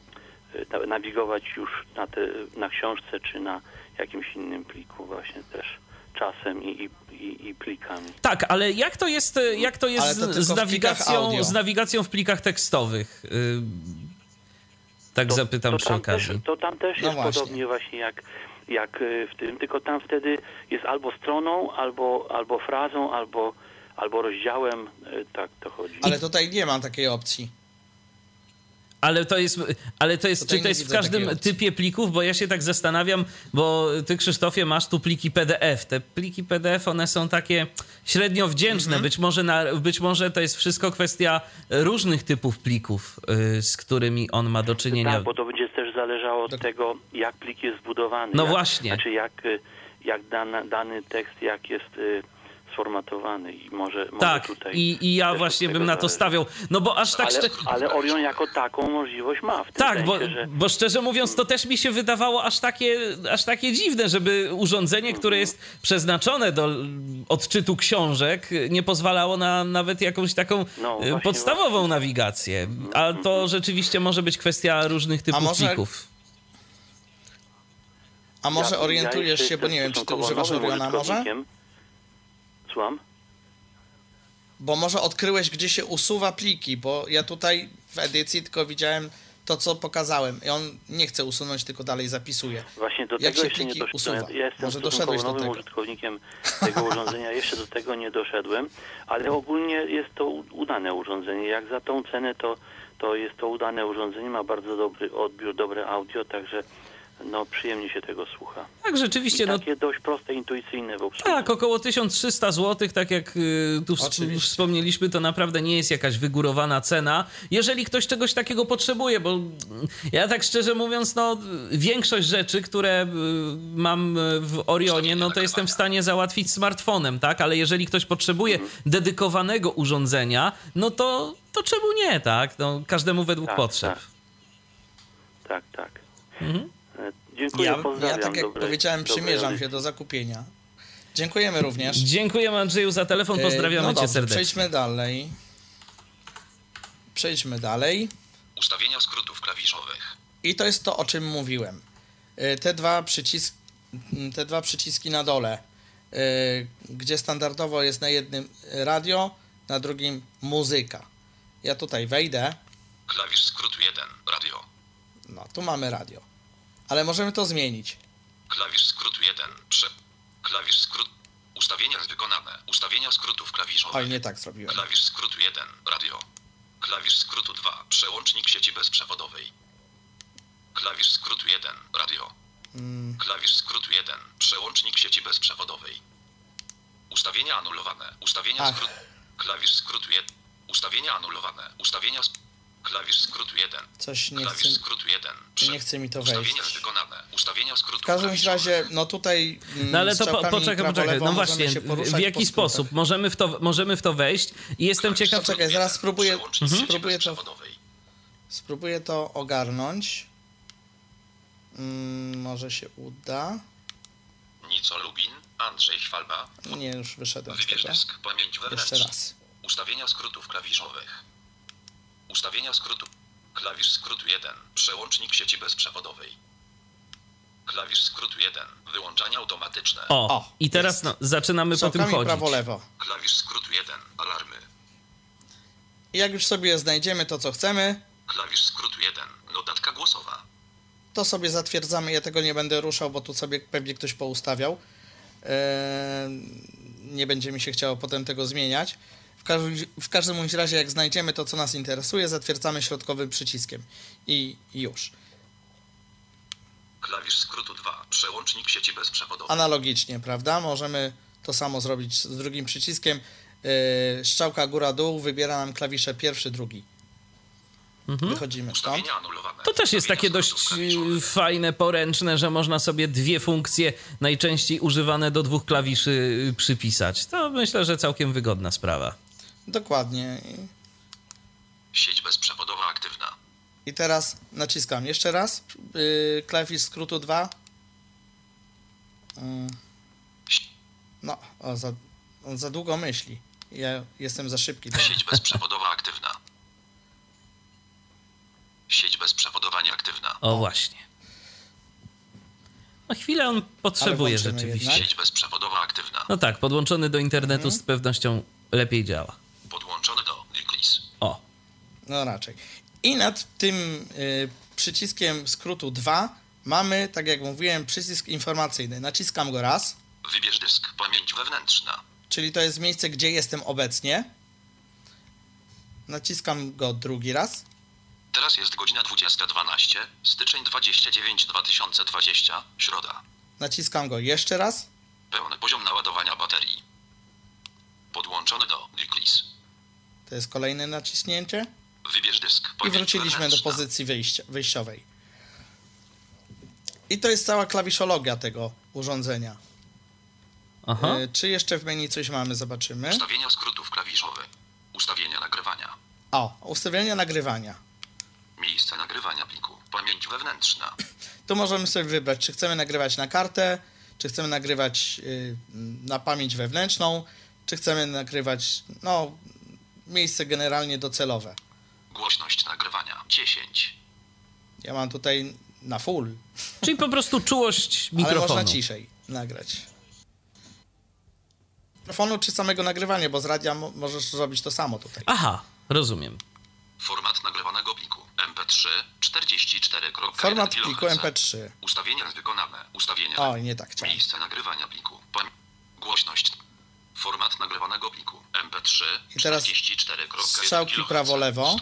nawigować już na, te, na książce czy na jakimś innym pliku właśnie też czasem i, i, i, plikami. Tak, ale jak to jest, e, jak to jest to z, nawigacją, z nawigacją w plikach tekstowych? Y, Tak zapytam przy tam okazji. Też, to tam też No jest właśnie. podobnie właśnie jak, jak y, w tym, tylko tam wtedy jest albo stroną, albo, albo frazą, albo, albo rozdziałem, y, tak to chodzi. Ale tutaj nie ma takiej opcji. Ale to jest, ale to jest Tutaj czy to jest w każdym typie plików? Bo ja się tak zastanawiam, bo ty, Krzysztofie, masz tu pliki PDF. Te pliki PDF, one są takie średnio wdzięczne. Mhm. Być, może na, być może to jest wszystko kwestia różnych typów plików, y, z którymi on ma do czynienia. Tak, bo to będzie też zależało od Dok- tego, jak plik jest zbudowany. No jak, właśnie. Znaczy, jak, y, jak dana, dany tekst, jak jest y, sformatowany i może, może tak, tutaj... i, i ja właśnie bym na to zależy. stawiał. No bo aż tak... Ale, szcze- ale Orion jako taką możliwość ma. W tym Tak, bo, sensie, że... bo szczerze mówiąc, to też mi się wydawało aż takie, aż takie dziwne, żeby urządzenie, które jest przeznaczone do odczytu książek, nie pozwalało na nawet jakąś taką No, e, właśnie, podstawową nawigację. A to rzeczywiście może być kwestia różnych typów może- plików. A może Ja- orientujesz ja się, bo nie wiem, czy ty używasz Oriona może? Słucham? Bo może odkryłeś, gdzie się usuwa pliki, bo ja tutaj w edycji tylko widziałem to, co pokazałem. I on nie chce usunąć, tylko dalej zapisuje. Właśnie do Jak tego się jeszcze nie doszedłem. Ja jestem Może doszedłeś do nowym tego? użytkownikiem tego urządzenia, [laughs] jeszcze do tego nie doszedłem, ale ogólnie jest to udane urządzenie. Jak za tą cenę, to, to jest to udane urządzenie, ma bardzo dobry odbiór, dobre audio, także no przyjemnie się tego słucha. Tak, rzeczywiście, I no takie dość proste, intuicyjne w obsłudze. Tak, około 1300 zł, tak jak y, tu Oczywiście. wspomnieliśmy, to naprawdę nie jest jakaś wygórowana cena. Jeżeli ktoś czegoś takiego potrzebuje, bo mm, ja tak szczerze mówiąc, no większość rzeczy, które y, mam y, w Orionie, no to jestem w stanie załatwić smartfonem, tak? Ale jeżeli ktoś potrzebuje dedykowanego urządzenia, no to, to czemu nie, tak? No, każdemu według Tak, potrzeb. tak. Tak, tak. Mhm. E, Dziękuję, Ja, ja pozdrawiam. tak jak dobrej- powiedziałem, przymierzam się do zakupienia. Dziękujemy również. Dziękujemy Andrzeju za telefon, E, pozdrawiamy no cię dobrze, serdecznie. Przejdźmy dalej. Przejdźmy dalej. Ustawienia skrótów klawiszowych. I to jest to, o czym mówiłem. Y, Te dwa, przycisk, mm, te dwa przyciski na dole, y, gdzie standardowo jest na jednym radio, na drugim muzyka. Ja tutaj wejdę, Klawisz skrótu 1, radio. no tu mamy radio. Ale możemy to zmienić. Klawisz skrótu 1, prze... Klawisz skrót... Ustawienia wykonane. Ustawienia skrótów klawiszowych. Oj, nie tak zrobiłem. Klawisz skrótu 1. Radio. Klawisz skrótu 2. Przełącznik sieci bezprzewodowej. Klawisz skrótu 1. Radio. Mm, Klawisz skrótu 1. Przełącznik sieci bezprzewodowej. Ustawienia anulowane. Ustawienia skrótu. Klawisz skrótu 1. Ustawienia anulowane. Ustawienia. Klawisz skrótu 1. coś nie Klawisz chce... skrótu 1. nie chce mi to Ustawienia wejść. wykonane. Ustawienia skrótu W każdym razie, no tutaj. mm, No ale to po, poczekaj, poczekaj. No właśnie, w, jaki sposób możemy w, to, możemy w to wejść i jestem ciekaw... Poczekaj, zaraz spróbuję, sieci spróbuję, to, spróbuję to ogarnąć. Mm, może się uda. Nico Lubin. Andrzej Chwalba. Nie, już wyszedłem Wybierz dysk. Pamięć wewnętrzna. Jeszcze raz. Ustawienia skrótów klawiszowych. Ustawienia skrótu. Klawisz skrótu 1. Przełącznik sieci bezprzewodowej. Klawisz skrótu 1. Wyłączanie automatyczne. O, O, i teraz no, zaczynamy po tym chodzić. prawo, lewo. Klawisz skrótu 1. Alarmy. I jak już sobie znajdziemy to, co chcemy, Klawisz skrótu 1. Notatka głosowa. to sobie zatwierdzamy. Ja tego nie będę ruszał, bo tu sobie pewnie ktoś poustawiał. Eee, nie będzie mi się chciało potem tego zmieniać. W każdym, w każdym bądź razie, jak znajdziemy to, co nas interesuje, zatwierdzamy środkowym przyciskiem. I już. Klawisz skrótu 2. Przełącznik sieci bezprzewodowej. Analogicznie, prawda? Możemy to samo zrobić z drugim przyciskiem. Eee, strzałka góra-dół wybiera nam klawisze pierwszy, drugi. Wychodzimy stąd. To też jest takie dość klawiszowych. y, fajne, poręczne, że można sobie dwie funkcje najczęściej używane do dwóch klawiszy przypisać. To myślę, że całkiem wygodna sprawa. Dokładnie. I- Sieć bezprzewodowa aktywna. I teraz naciskam jeszcze raz yy, klawisz skrótu 2. Mm. No, o, za, on za długo myśli. Ja jestem za szybki. do- Sieć bezprzewodowa aktywna. Sieć bezprzewodowa nieaktywna. O, właśnie. No chwilę on potrzebuje rzeczywiście. jednak. Sieć bezprzewodowa aktywna. No tak, podłączony do internetu Mhm. z pewnością lepiej działa. Podłączony do Diclis. O, No raczej. I nad tym y, przyciskiem skrótu 2 mamy, tak jak mówiłem, przycisk informacyjny. Naciskam go raz, Wybierz dysk. Pamięć wewnętrzna. czyli to jest miejsce, gdzie jestem obecnie. Naciskam go drugi raz. Teraz jest godzina 20.12. Styczeń 29 2020. Środa. Naciskam go jeszcze raz. Pełny poziom naładowania baterii. Podłączony do Diclis. To jest kolejne naciśnięcie. Wybierz dysk. I wróciliśmy do pozycji wyjścia, wyjściowej. I to jest cała klawiszologia tego urządzenia. aha. Y, czy jeszcze w menu coś mamy? Zobaczymy. Ustawienia skrótów klawiszowych. Ustawienia nagrywania. O, ustawienia nagrywania. Miejsce nagrywania pliku. Pamięć wewnętrzna. [clears throat] Tu możemy sobie wybrać, czy chcemy nagrywać na kartę, czy chcemy nagrywać y, na pamięć wewnętrzną, czy chcemy nagrywać, no, miejsce generalnie docelowe. Głośność nagrywania 10. Ja mam tutaj na full, Czyli po prostu czułość [laughs] ale mikrofonu. można ciszej nagrać. Mikrofonu czy samego nagrywania, bo z radia mo- możesz zrobić to samo tutaj. Aha, rozumiem. Format nagrywanego pliku. MP3 44.1 Format pliku MP3. Ustawienia wykonane. Ustawienia. O, nie tak chciałem. Miejsce nagrywania pliku. Głośność. Format nagrywanego pliku. MP3 I teraz 44.1 strzałki prawo-lewo.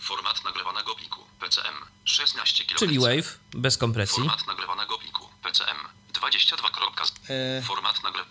Format nagrywanego pliku. PCM 16 kHz. Czyli wave, bez kompresji. Format nagrywanego pliku. PCM 22. E, Format nagry...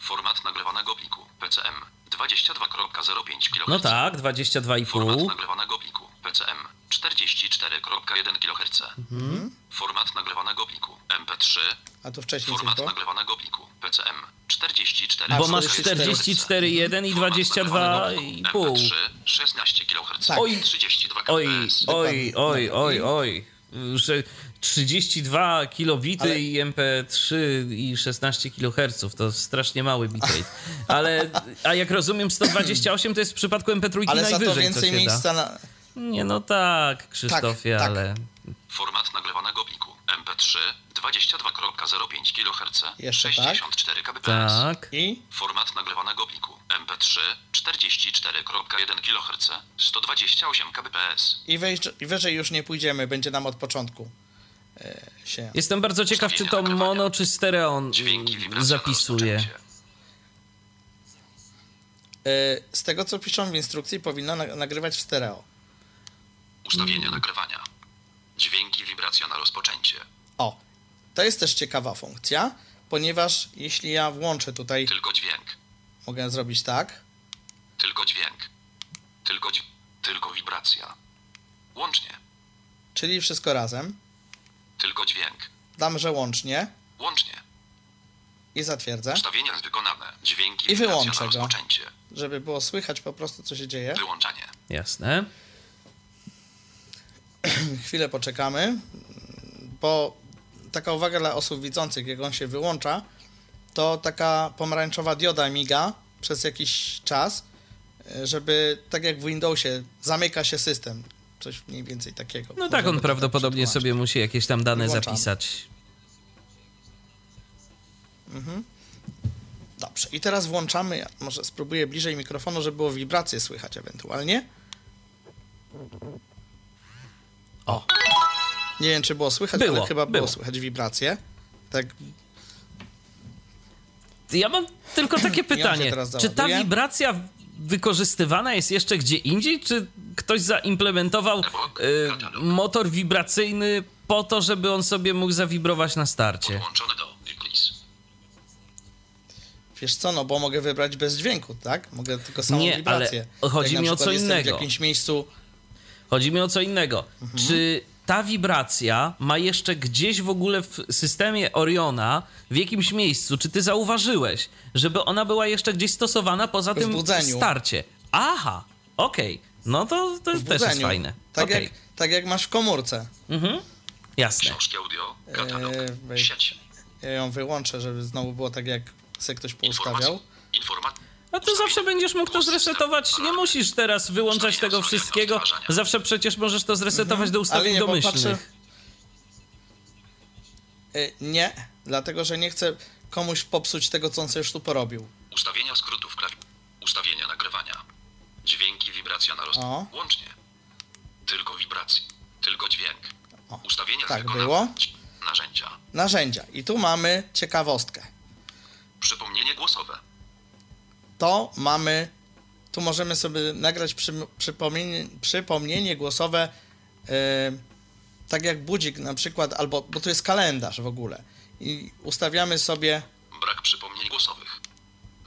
Format nagrywanego pliku. PCM 22.05 kHz. No tak, Format 22,5. nagrywanego pliku. PCM 44.1 kHz. Mhm. Format nagrywanego pliku. MP3. a tu wcześniej Format było? nagrywanego pliku. PCM 44. A, Bo masz 44. 44,1 i 22,5. MP3 16 kHz. Tak. Oj, 32 Oj, kbps. oj, oj, oj, oj. Że 32 kilobity Ale- i MP3 i 16 kHz to strasznie mały bitrate. Ale, a jak rozumiem 128 to jest w przypadku MP3 Ale za najwyżej, to co więcej się miejsca da. na... Nie no tak, Krzysztofie, tak. ale... Format nagrywanego pliku. MP3 22.05 kHz. Jeszcze tak. 64 kbps. Tak. I? Format nagrywanego pliku. MP3 44.1 kHz. 128 kbps. I, wejść, I wyżej już nie pójdziemy, będzie nam od początku e, się... Jestem bardzo ciekaw, czy to mono, czy stereo on Dźwięki wibracja zapisuje. rozpoczęcie. z tego co piszą w instrukcji, powinno na- nagrywać w stereo. Ustawienia nagrywania. Dźwięki, wibracja na rozpoczęcie. O, to jest też ciekawa funkcja, ponieważ jeśli ja włączę tutaj, Tylko dźwięk. mogę zrobić tak, Tylko dźwięk. Tylko dź... Tylko wibracja. Łącznie. czyli wszystko razem, Tylko dźwięk. dam, że łącznie Łącznie. i zatwierdzę, Ustawienia wykonane. Dźwięki, I wyłączę na go. rozpoczęcie. żeby było słychać po prostu co się dzieje. Wyłączanie. Jasne. [clears throat] Chwilę poczekamy, bo taka uwaga dla osób widzących, jak on się wyłącza, to taka pomarańczowa dioda miga przez jakiś czas, e, żeby tak jak w Windowsie zamyka się system. Coś mniej więcej takiego. No tak, on prawdopodobnie sobie musi jakieś tam dane Włączamy. zapisać. Dobrze, i teraz włączamy, ja może spróbuję bliżej mikrofonu, żeby było wibracje słychać ewentualnie. O. Nie wiem, czy było słychać, Było, ale chyba było, było. słychać wibracje. Tak, Ja mam tylko takie [clears throat] pytanie. Czy ta wibracja wykorzystywana jest jeszcze gdzie indziej, czy ktoś zaimplementował y, motor wibracyjny po to, żeby on sobie mógł zawibrować na starcie? Wiesz co, no bo mogę wybrać bez dźwięku, tak? Mogę tylko samą Nie, wibrację. ale chodzi mi o co innego. w jakimś miejscu, Chodzi mi o co innego. Mhm. Czy ta wibracja ma jeszcze gdzieś w ogóle w systemie Oriona, w jakimś miejscu, czy ty zauważyłeś, żeby ona była jeszcze gdzieś stosowana poza tym budzeniu. starcie? Aha, okej. No to, to w też jest fajne. Tak, Okej. jak, tak jak masz w komórce. Mhm. Jasne. Książki audio. Katalog. Eee. Sieć. Ja ją wyłączę, żeby znowu było tak, jak se ktoś poustawiał. Informacja. Informacja. A ty zawsze będziesz mógł to zresetować. Nie musisz teraz wyłączać tego wszystkiego. Zawsze przecież możesz to zresetować do ustawień nie, domyślnych. E, Nie, dlatego że nie chcę komuś popsuć tego, co on sobie już tu porobił. Ustawienia skrótów klawi... Ustawienia nagrywania. Dźwięki, wibracja na roz... Łącznie. Tylko wibracje. Tylko dźwięk. O, Ustawienia tak było. Narzędzia. Narzędzia. I tu mamy ciekawostkę. Przypomnienie głosowe. To mamy... Tu możemy sobie nagrać przy, przypomnienie, przypomnienie głosowe, e, tak jak budzik na przykład, albo, bo tu jest kalendarz w ogóle. I ustawiamy sobie Brak przypomnień głosowych.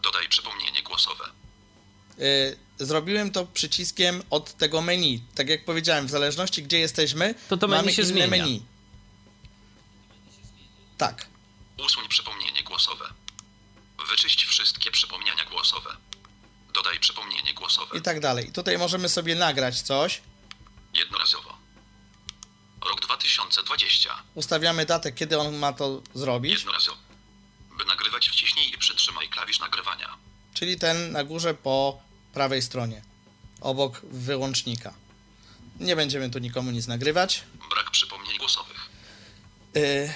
Dodaj przypomnienie głosowe. Y, zrobiłem to przyciskiem od tego menu. Tak jak powiedziałem, w zależności gdzie jesteśmy, To to menu mamy się inne zmienia. menu. Tak. Usuń przypomnienie głosowe. Wyczyść wszystkie przypomnienia głosowe. Dodaj przypomnienie głosowe. I tak dalej. I tutaj możemy sobie nagrać coś. Jednorazowo. Rok 2020. Ustawiamy datę, kiedy on ma to zrobić. Jednorazowo. By nagrywać wciśnij i przytrzymaj klawisz nagrywania. Czyli ten na górze po prawej stronie. Obok wyłącznika. Nie będziemy tu nikomu nic nagrywać. Brak przypomnień głosowych. Y,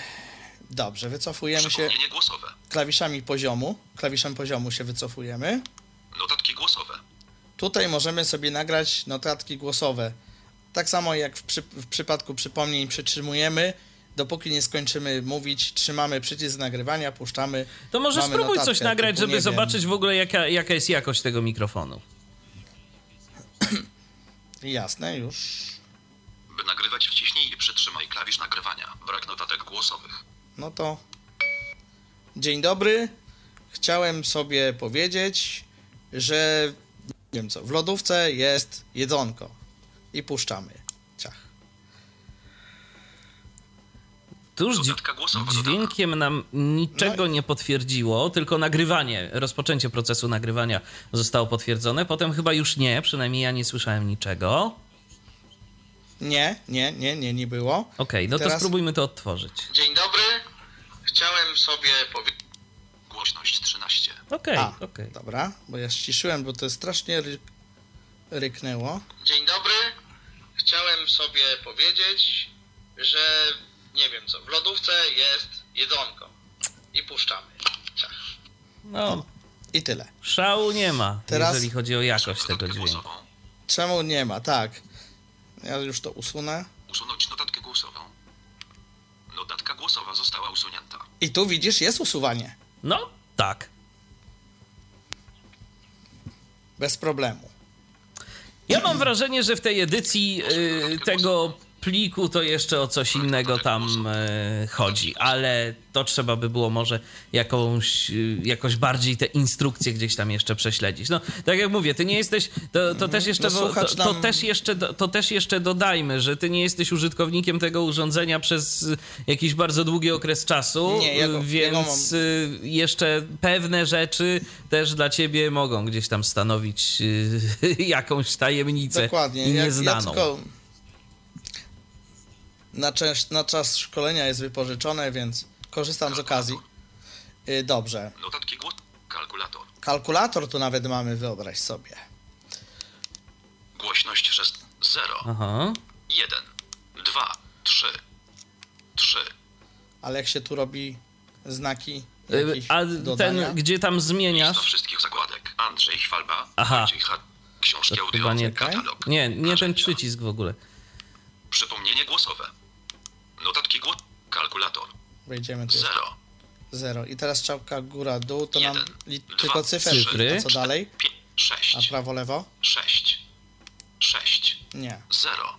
dobrze, wycofujemy się głosowe. klawiszami poziomu. Klawiszem poziomu się wycofujemy. Notatki głosowe. Tutaj możemy sobie nagrać notatki głosowe. Tak samo jak w, przy, w przypadku przypomnień przytrzymujemy, dopóki nie skończymy mówić, trzymamy przycisk nagrywania, puszczamy. To może spróbuj notatkę coś nagrać, typu, żeby zobaczyć w ogóle jaka, jaka jest jakość tego mikrofonu. [clears throat] Jasne, już. By nagrywać wciśnij i przytrzymaj klawisz nagrywania. Brak notatek głosowych. No to. Dzień dobry. Chciałem sobie powiedzieć, że nie wiem co, w lodówce jest jedzonko. I puszczamy. Ciach. Tuż dźwiękiem nam niczego nie potwierdziło, tylko nagrywanie, rozpoczęcie procesu nagrywania zostało potwierdzone. Potem chyba już nie, przynajmniej ja nie słyszałem niczego. Nie, nie, nie, nie, nie było. Okej, no to Teraz- spróbujmy to odtworzyć. Dzień dobry. Chciałem sobie powiedzieć. Głośność 13. Okej, A, okej. dobra, bo ja ściszyłem, bo to strasznie ry... ryknęło. Dzień dobry. Chciałem sobie powiedzieć, że nie wiem co, w lodówce jest jedzonko. I puszczamy. Ciach. No, I tyle. szału nie ma, Teraz- jeżeli chodzi o jakość tego dźwięku. Czemu nie ma? Tak. Ja już to usunę. Usunąć notatkę głosową. Notatka głosowa została usunięta. I tu widzisz, jest usuwanie. No, tak. bez problemu. Ja mam wrażenie, że w tej edycji y, tego pliku to jeszcze o coś innego tam y, chodzi, ale to trzeba by było może jakąś, y, jakoś bardziej te instrukcje gdzieś tam jeszcze prześledzić. No, tak jak mówię, ty nie jesteś, to, to też jeszcze, No, to, to, też jeszcze, to też jeszcze dodajmy, że ty nie jesteś użytkownikiem tego urządzenia przez jakiś bardzo długi okres czasu, Nie, ja go- ja więc y, jeszcze pewne rzeczy też dla ciebie mogą gdzieś tam stanowić [laughs] jakąś tajemnicę Dokładnie. i Ja, ja nieznaną. tylko na, czas, na czas szkolenia jest wypożyczone, więc korzystam z okazji. Y, Dobrze. Notatki głos. Kalkulator. Kalkulator tu nawet mamy, wyobraź sobie. Głośność 6. 0. Aha. 1. 2. 3. 3. Ale jak się tu robi znaki Y, jakieś A dodania? ten, gdzie tam zmieniasz? Do wszystkich zakładek. Andrzej Chwalba. Aha. Wojciech Har- Książki To audio. chyba nie, Katalog. nie, nie ten przycisk w ogóle. Przypomnienie głosowe. Notatki głos. Kalkulator. Wejdziemy tu. 0. 0. I teraz czapka góra, dół, to nam li, dwa, tylko cyferki. cyfry. A co dalej? 6. A prawo, lewo? 6. 6. Nie. 0.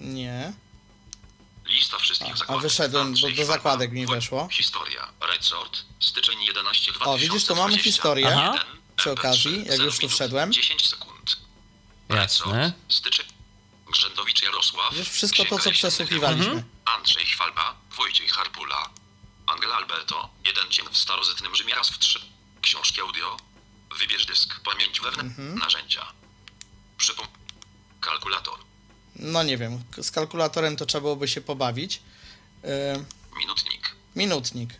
Nie. Lista wszystkich A, a zakładek. wyszedłem, bo do zakładek mi weszło. Historia. Resort. Styczeń 11 O, widzisz, to mamy 2020. historię Aha. przy okazji, jak Zero już tu minut, wszedłem. 10 sekund. Jasne. Styczeń. Grzędowicz Jarosław. Widzisz, wszystko to, co przesłuchiwaliśmy. Mhm. Andrzej Chwalba, Wojciech Harpula, Angela Alberto, jeden dzień w starożytnym Rzymie raz w trzy. Książki audio, wybierz dysk, pamięć wewnętrzna, Mhm. narzędzia. Przypom... Kalkulator, No nie wiem, z kalkulatorem to trzeba byłoby się pobawić. Yy, minutnik, minutnik.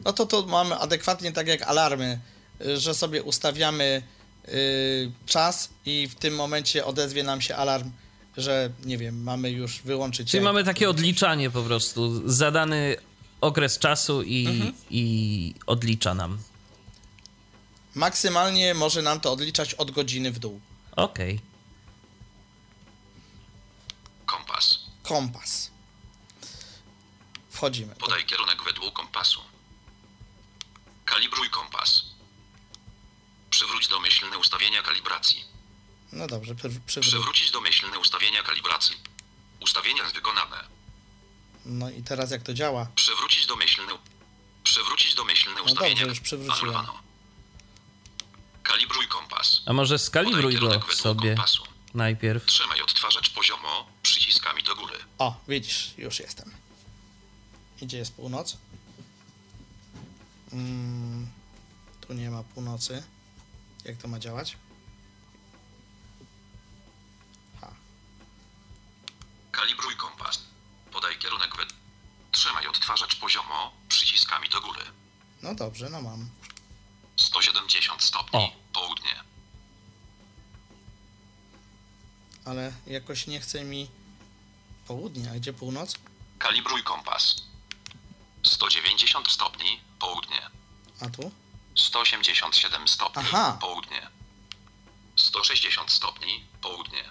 No to to mamy adekwatnie tak jak alarmy, y, że sobie ustawiamy y, czas i w tym momencie odezwie nam się alarm, że nie wiem, mamy już wyłączyć. Czyli mamy takie odliczanie po prostu. Zadany okres czasu i, Mhm. i odlicza nam. Maksymalnie może nam to odliczać od godziny w dół. Okej. kompas. Kompas. Wchodzimy. Podaj kierunek według kompasu. Kalibruj kompas. Przywróć domyślne ustawienia kalibracji. No dobrze, przy, przywróć. Przywrócić domyślne ustawienia kalibracji. Ustawienia wykonane. No i teraz jak to działa? Przywrócić domyślne. Przywrócić domyślne No ustawienia. dobrze, już przywróciłem. Kalibruj kompas. A może skalibruj go sobie kompasu. najpierw. Trzymaj odtwarzacz poziomo przyciskami do góry. O, widzisz, już jestem. Gdzie jest północ? Mm, tu nie ma północy. Jak to ma działać? Kalibruj kompas. Podaj kierunek według. Trzymaj odtwarzacz poziomo przyciskami do góry. No dobrze, no mam. 170 stopni. O. Południe. Ale jakoś nie chce mi południe. A gdzie północ? Kalibruj kompas. 190 stopni. Południe. A tu? 187 stopni. Aha. Południe. 160 stopni. Południe.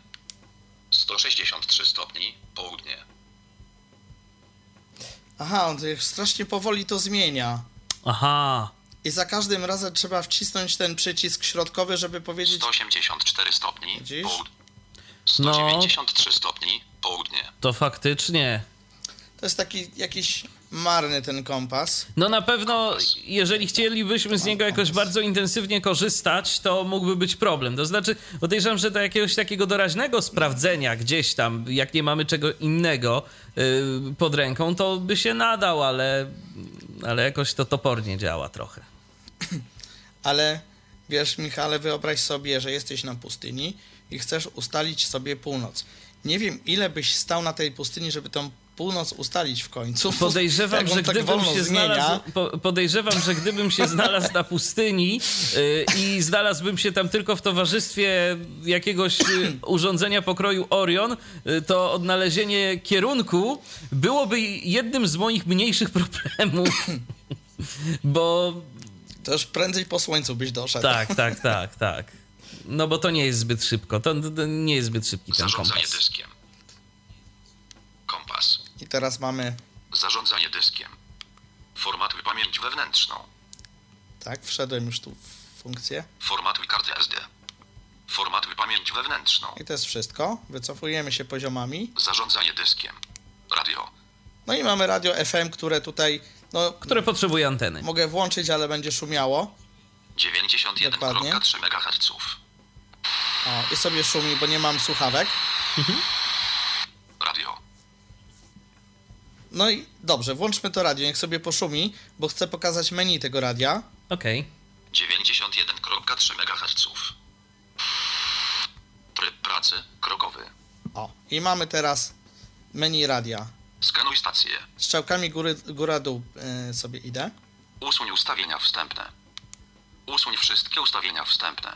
163 stopni. Południe. Aha, on strasznie powoli to zmienia. Aha. I za każdym razem trzeba wcisnąć ten przycisk środkowy, żeby powiedzieć... 184 stopni. Widzisz? Południe. No. 193 stopni. Południe. To faktycznie. To jest taki jakiś marny ten kompas. No na pewno, jeżeli chcielibyśmy z niego jakoś bardzo intensywnie korzystać, to mógłby być problem. To znaczy, podejrzewam, że do jakiegoś takiego doraźnego sprawdzenia gdzieś tam, jak nie mamy czego innego yy, pod ręką, to by się nadał, ale, ale jakoś to topornie działa trochę. [clears throat] Ale wiesz, Michale, wyobraź sobie, że jesteś na pustyni i chcesz ustalić sobie północ. Nie wiem, ile byś stał na tej pustyni, żeby tą północ ustalić w końcu. Podejrzewam, że tak gdybym się zmienia. znalazł, po, podejrzewam, że gdybym się znalazł na pustyni y, i znalazłbym się tam tylko w towarzystwie jakiegoś y, urządzenia pokroju Orion, y, to odnalezienie kierunku byłoby jednym z moich mniejszych [laughs] problemów. Bo To już prędzej po słońcu byś doszedł. tak, tak, tak, tak. No bo to nie jest zbyt szybko. To, to nie jest zbyt szybki ten Zarządzanie kompas. dyskiem. Teraz mamy, Zarządzanie dyskiem. Formatuj pamięć wewnętrzną. tak, wszedłem już tu w funkcję. Formatuj kartę SD. Formatuj pamięć wewnętrzną. I to jest wszystko. Wycofujemy się poziomami. Zarządzanie dyskiem. Radio. No i mamy radio FM, które tutaj, no, Które potrzebuje anteny. mogę włączyć, ale będzie szumiało. 91,3 MHz. O, i sobie szumi, bo nie mam słuchawek. Radio. No i dobrze, włączmy to radio, niech sobie poszumi, bo chcę pokazać menu tego radia. Okej. 91,3 MHz. Tryb pracy. Krokowy. O, i mamy teraz menu radia. Skanuj stację. Strzałkami góry, góra-dół y, sobie idę. Usuń ustawienia wstępne. Usuń wszystkie ustawienia wstępne.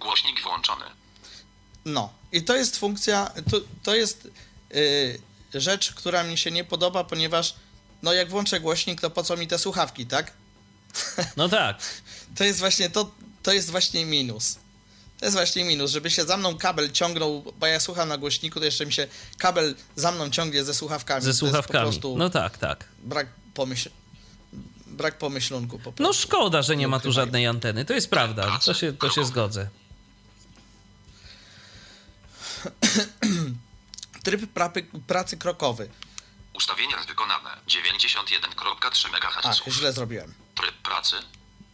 Głośnik włączony. No, i to jest funkcja, to, to jest y, rzecz, która mi się nie podoba, ponieważ no jak włączę głośnik, to po co mi te słuchawki, tak? [laughs] No tak. To jest właśnie to, to jest właśnie minus. To jest właśnie minus, żeby się za mną kabel ciągnął, bo ja słucham na głośniku, to jeszcze mi się kabel za mną ciągnie ze słuchawkami. Ze słuchawkami. No tak, tak. brak pomyśl... Brak pomyślunku po prostu. No szkoda, że nie ma tu żadnej anteny. To jest prawda. To się, to się zgodzę. [clears throat] Tryb prapy, pracy krokowy. Ustawienia wykonane. 91,3 Ach, MHz. źle zrobiłem. Tryb pracy.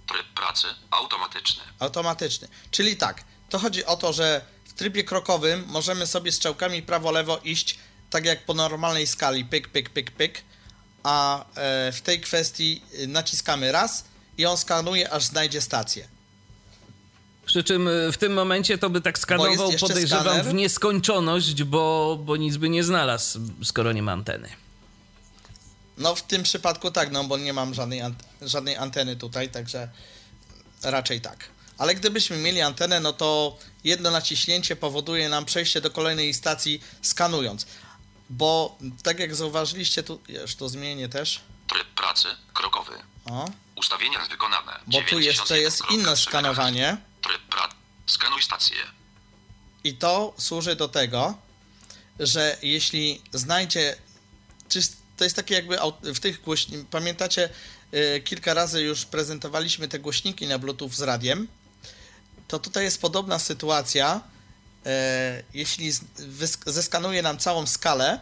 Tryb pracy automatyczny. Automatyczny. Czyli tak, to chodzi o to, że w trybie krokowym możemy sobie strzałkami prawo-lewo iść tak jak po normalnej skali, pyk, pyk, pyk, pyk, a e, w tej kwestii y, naciskamy raz i on skanuje, aż znajdzie stację. Przy czym y, w tym momencie to by tak skanował, podejrzewam, skaner. w nieskończoność, bo, bo nic by nie znalazł, skoro nie ma anteny. No w tym przypadku tak, no bo nie mam żadnej, ant- żadnej anteny tutaj, także raczej tak. Ale gdybyśmy mieli antenę, no to jedno naciśnięcie powoduje nam przejście do kolejnej stacji skanując. Bo tak jak zauważyliście, tu już to zmienię też. Tryb pracy. Krokowy. O, Ustawienia wykonane. bo tu jeszcze jest inne 91,3 skanowanie Tryb. Skanuj stację. i to służy do tego, że jeśli znajdzie, czy to jest takie jakby w tych głośnikach, pamiętacie, y, kilka razy już prezentowaliśmy te głośniki na Bluetooth z radiem, to tutaj jest podobna sytuacja, e, jeśli zeskanuje nam całą skalę,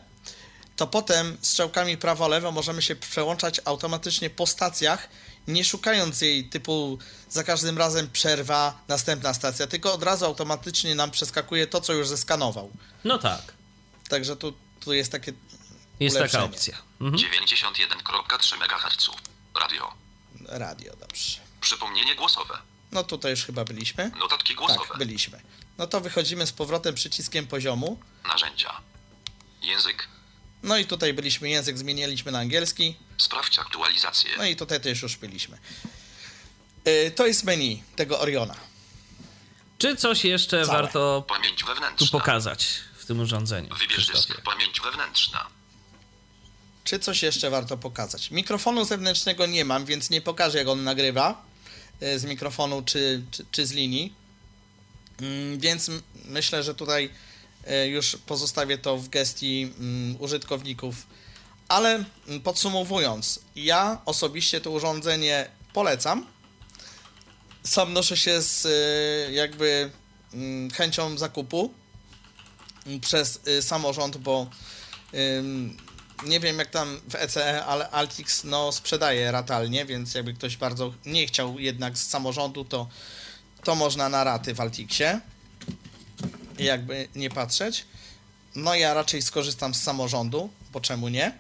to potem strzałkami prawo-lewo możemy się przełączać automatycznie po stacjach, nie szukając jej typu za każdym razem przerwa, następna stacja, tylko od razu automatycznie nam przeskakuje to, co już zeskanował. No tak. Także tu, tu jest takie Jest taka opcja. Mhm. 91,3 MHz. Radio. Radio, dobrze. Przypomnienie głosowe. No tutaj już chyba byliśmy. Notatki głosowe. Tak, byliśmy. No to wychodzimy z powrotem przyciskiem poziomu. Narzędzia. Język. No i tutaj byliśmy, język zmieniliśmy na angielski. Sprawdź aktualizację. No i tutaj też już byliśmy. Yy, to jest menu tego Oriona. Czy coś jeszcze Całe. warto Pamięć tu wewnętrzna. pokazać w tym urządzeniu? Wybierz dysk. Pamięć wewnętrzna. Czy coś jeszcze warto pokazać? Mikrofonu zewnętrznego nie mam, więc nie pokażę jak on nagrywa yy, z mikrofonu czy, czy, czy z linii. Mm, Więc myślę, że tutaj yy, już pozostawię to w gestii mm, użytkowników. Ale mm, podsumowując, ja osobiście to urządzenie polecam. Sam noszę się z y, jakby mm, chęcią zakupu mm, przez y, samorząd, bo nie wiem jak tam w ECE, ale Altix no, sprzedaje ratalnie, więc jakby ktoś bardzo nie chciał jednak z samorządu, to, to można na raty w Altixie. Jakby nie patrzeć. No ja raczej skorzystam z samorządu, bo czemu nie?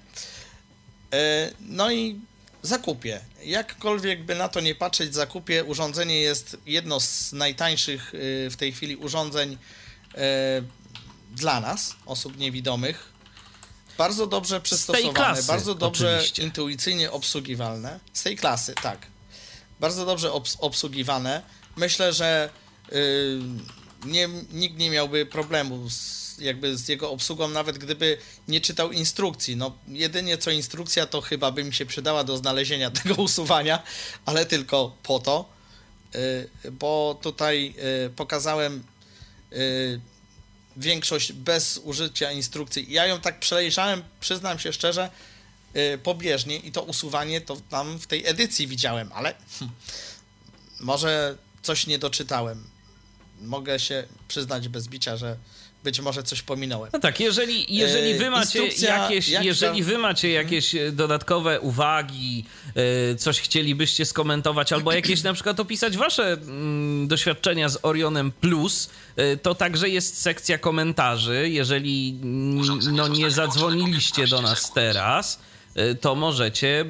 E, No i zakupię. Jakkolwiek by na to nie patrzeć, zakupię. Urządzenie jest jedno z najtańszych y, w tej chwili urządzeń e, dla nas, osób niewidomych. Bardzo dobrze przystosowane, klasy, bardzo dobrze oczywiście. intuicyjnie obsługiwalne. Z tej klasy, tak. Bardzo dobrze obs- obsługiwane. Myślę, że y, nie, nikt nie miałby problemu z, jakby z jego obsługą, nawet gdyby nie czytał instrukcji. No, jedynie co instrukcja, to chyba by mi się przydała do znalezienia [laughs] tego usuwania, ale tylko po to, y, bo tutaj y, pokazałem y, większość bez użycia instrukcji. Ja ją tak przejrzałem, przyznam się szczerze, pobieżnie i to usuwanie to tam w tej edycji widziałem, ale hm, może coś nie doczytałem. mogę się przyznać bez bicia, że być może coś pominąłem. No tak, jeżeli, jeżeli E, wy macie instrukcja, jakieś, jak jeżeli tam- wy macie jakieś e, dodatkowe uwagi, e, coś chcielibyście skomentować, albo jakieś na przykład opisać wasze mm, doświadczenia z Orionem Plus, to także jest sekcja komentarzy. Jeżeli no, nie zadzwoniliście do nas teraz, to możecie e,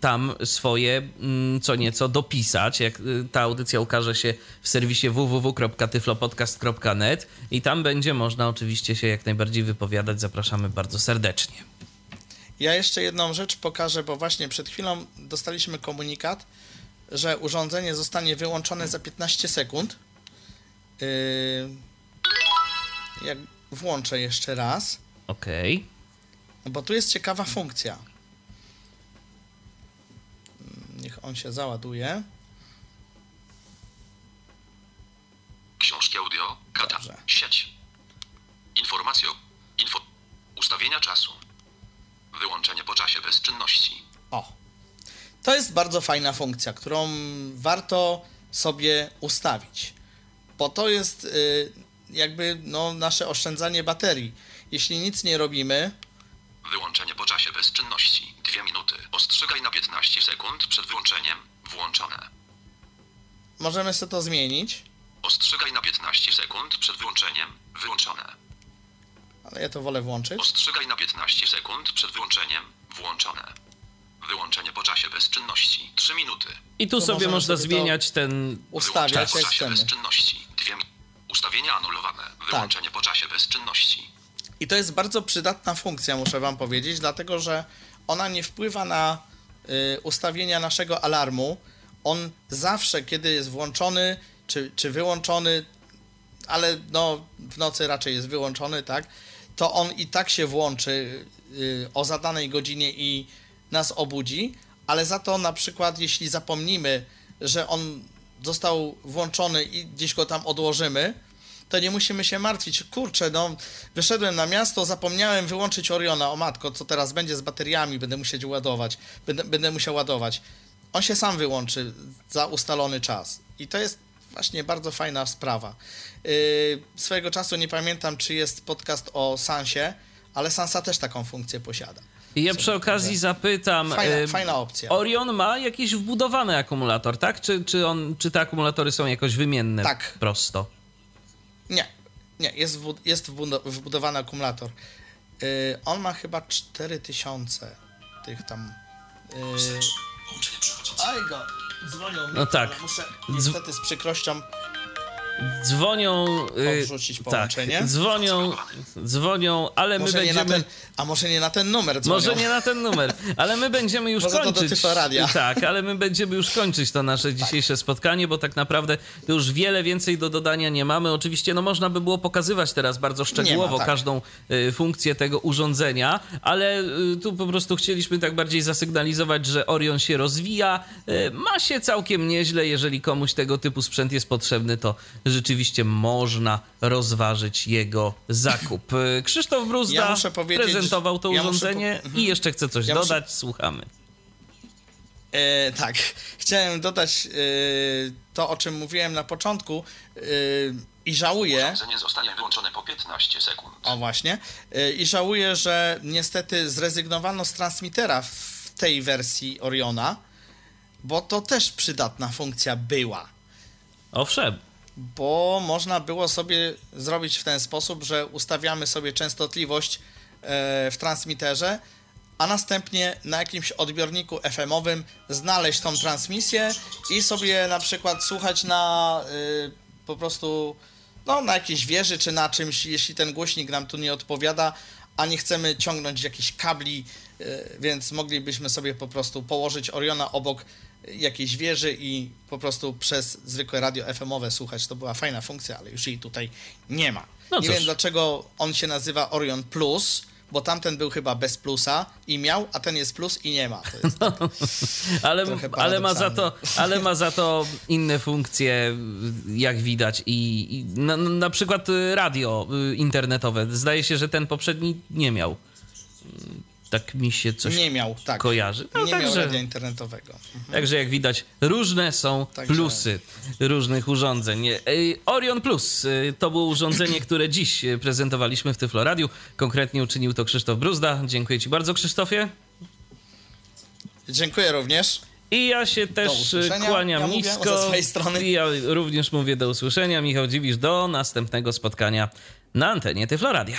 tam swoje mm, co nieco dopisać, jak e, ta audycja ukaże się w serwisie www.tyflopodcast.net i tam będzie można oczywiście się jak najbardziej wypowiadać. Zapraszamy bardzo serdecznie. Ja jeszcze jedną rzecz pokażę, bo właśnie przed chwilą dostaliśmy komunikat, że urządzenie zostanie wyłączone za 15 sekund. Yy, jak włączę jeszcze raz, Okej. bo tu jest ciekawa funkcja. Mm, Niech on się załaduje. Książki audio, kata, sieć. Informacje, o- info, ustawienia czasu. Wyłączenie po czasie bezczynności. O. To jest bardzo fajna funkcja, którą warto sobie ustawić, bo to jest y, jakby no, nasze oszczędzanie baterii. Jeśli nic nie robimy, Wyłączenie po czasie bezczynności. Dwie minuty. Ostrzegaj na 15 sekund przed wyłączeniem. Włączone. możemy sobie to zmienić, Ostrzegaj na 15 sekund przed wyłączeniem. Wyłączone. ale ja to wolę włączyć. Ostrzegaj na 15 sekund przed wyłączeniem. Włączone. Wyłączenie po czasie bezczynności. 3 minuty. I tu To sobie możemy można sobie to zmieniać ten ustawiać, Wyłączenie jak po czasie chcemy. bezczynności. Dwie mi- Ustawienia anulowane. Wyłączenie po czasie bezczynności. I to jest bardzo przydatna funkcja, muszę Wam powiedzieć, dlatego że ona nie wpływa na y, ustawienia naszego alarmu. On zawsze, kiedy jest włączony czy, czy wyłączony, ale no, w nocy raczej jest wyłączony, tak, to on i tak się włączy y, o zadanej godzinie i nas obudzi, ale za to na przykład, jeśli zapomnimy, że on został włączony i gdzieś go tam odłożymy, to nie musimy się martwić. Kurczę, no, wyszedłem na miasto, zapomniałem wyłączyć Oriona. O matko, co teraz będzie z bateriami? Będę musiał ładować. Będę, będę musiał ładować. On się sam wyłączy za ustalony czas. I to jest właśnie bardzo fajna sprawa. Yy, swojego czasu nie pamiętam, czy jest podcast o Sansie, ale Sansa też taką funkcję posiada. Ja przy okazji zapytam. Fajna, fajna opcja. Orion ma jakiś wbudowany akumulator, tak? Czy, czy, on, czy te akumulatory są jakoś wymienne Tak. prosto? Nie, nie, jest, wbud- jest wbudo- wbudowany akumulator. Yy, on ma chyba 4000 tych tam. Yy... Oj go, dzwonią mi, No tak. ale muszę niestety z przykrością Dzwonią. y, Odrzucić tak, połączenie. dzwonią, dzwonią, ale my może na będziemy. ten, A może nie na ten numer dzwonią. Może nie na ten numer, ale my będziemy już Może to kończyć. Tyfloradia. Tak, ale my będziemy już kończyć to nasze dzisiejsze spotkanie, bo tak naprawdę to już wiele więcej do dodania nie mamy. Oczywiście, no można by było pokazywać teraz bardzo szczegółowo ma, tak. każdą y, funkcję tego urządzenia, ale y, tu po prostu chcieliśmy tak bardziej zasygnalizować, że Orion się rozwija, y, ma się całkiem nieźle. Jeżeli komuś tego typu sprzęt jest potrzebny, to rzeczywiście można rozważyć jego zakup. [laughs] Krzysztof Bruzda Ja muszę powiedzieć, prezentował to ja muszę urządzenie po- i jeszcze chce coś Ja muszę- dodać. Słuchamy. E, tak, chciałem dodać e, to, o czym mówiłem na początku e, i żałuję, Urządzenie zostanie wyłączone po 15 sekund. o właśnie, e, i żałuję, że niestety zrezygnowano z transmitera w tej wersji Oriona, bo to też przydatna funkcja była. Owszem. Bo można było sobie zrobić w ten sposób, że ustawiamy sobie częstotliwość e, w transmiterze, a następnie na jakimś odbiorniku FM-owym znaleźć tą transmisję i sobie na przykład słuchać na y, po prostu no, na jakiejś wieży czy na czymś, jeśli ten głośnik nam tu nie odpowiada, a nie chcemy ciągnąć jakichś kabli, y, więc moglibyśmy sobie po prostu położyć Oriona obok jakiejś wieży i po prostu przez zwykłe radio FM-owe słuchać. To była fajna funkcja, ale już jej tutaj nie ma. No nie wiem dlaczego on się nazywa Orion Plus, bo tamten był chyba bez plusa i miał, a ten jest plus i nie ma. Jest [laughs] Ale, ale, ma za to, ale ma za to inne funkcje, jak widać. I, i na, na przykład radio y, internetowe. Zdaje się, że ten poprzedni nie miał. Tak mi się coś Nie miał, tak. kojarzy. No, nie miał także, radia internetowego. także jak widać, różne są Także- plusy różnych urządzeń. Ej, Orion Plus y, to było urządzenie, które dziś prezentowaliśmy w Tyflo Radiu. Konkretnie uczynił to Krzysztof Bruzda. Dziękuję Ci bardzo, Krzysztofie. Dziękuję również. I ja się też kłaniam Ja nisko. I ja również mówię do usłyszenia. Michał Dziwisz, do następnego spotkania na antenie Tyfloradia.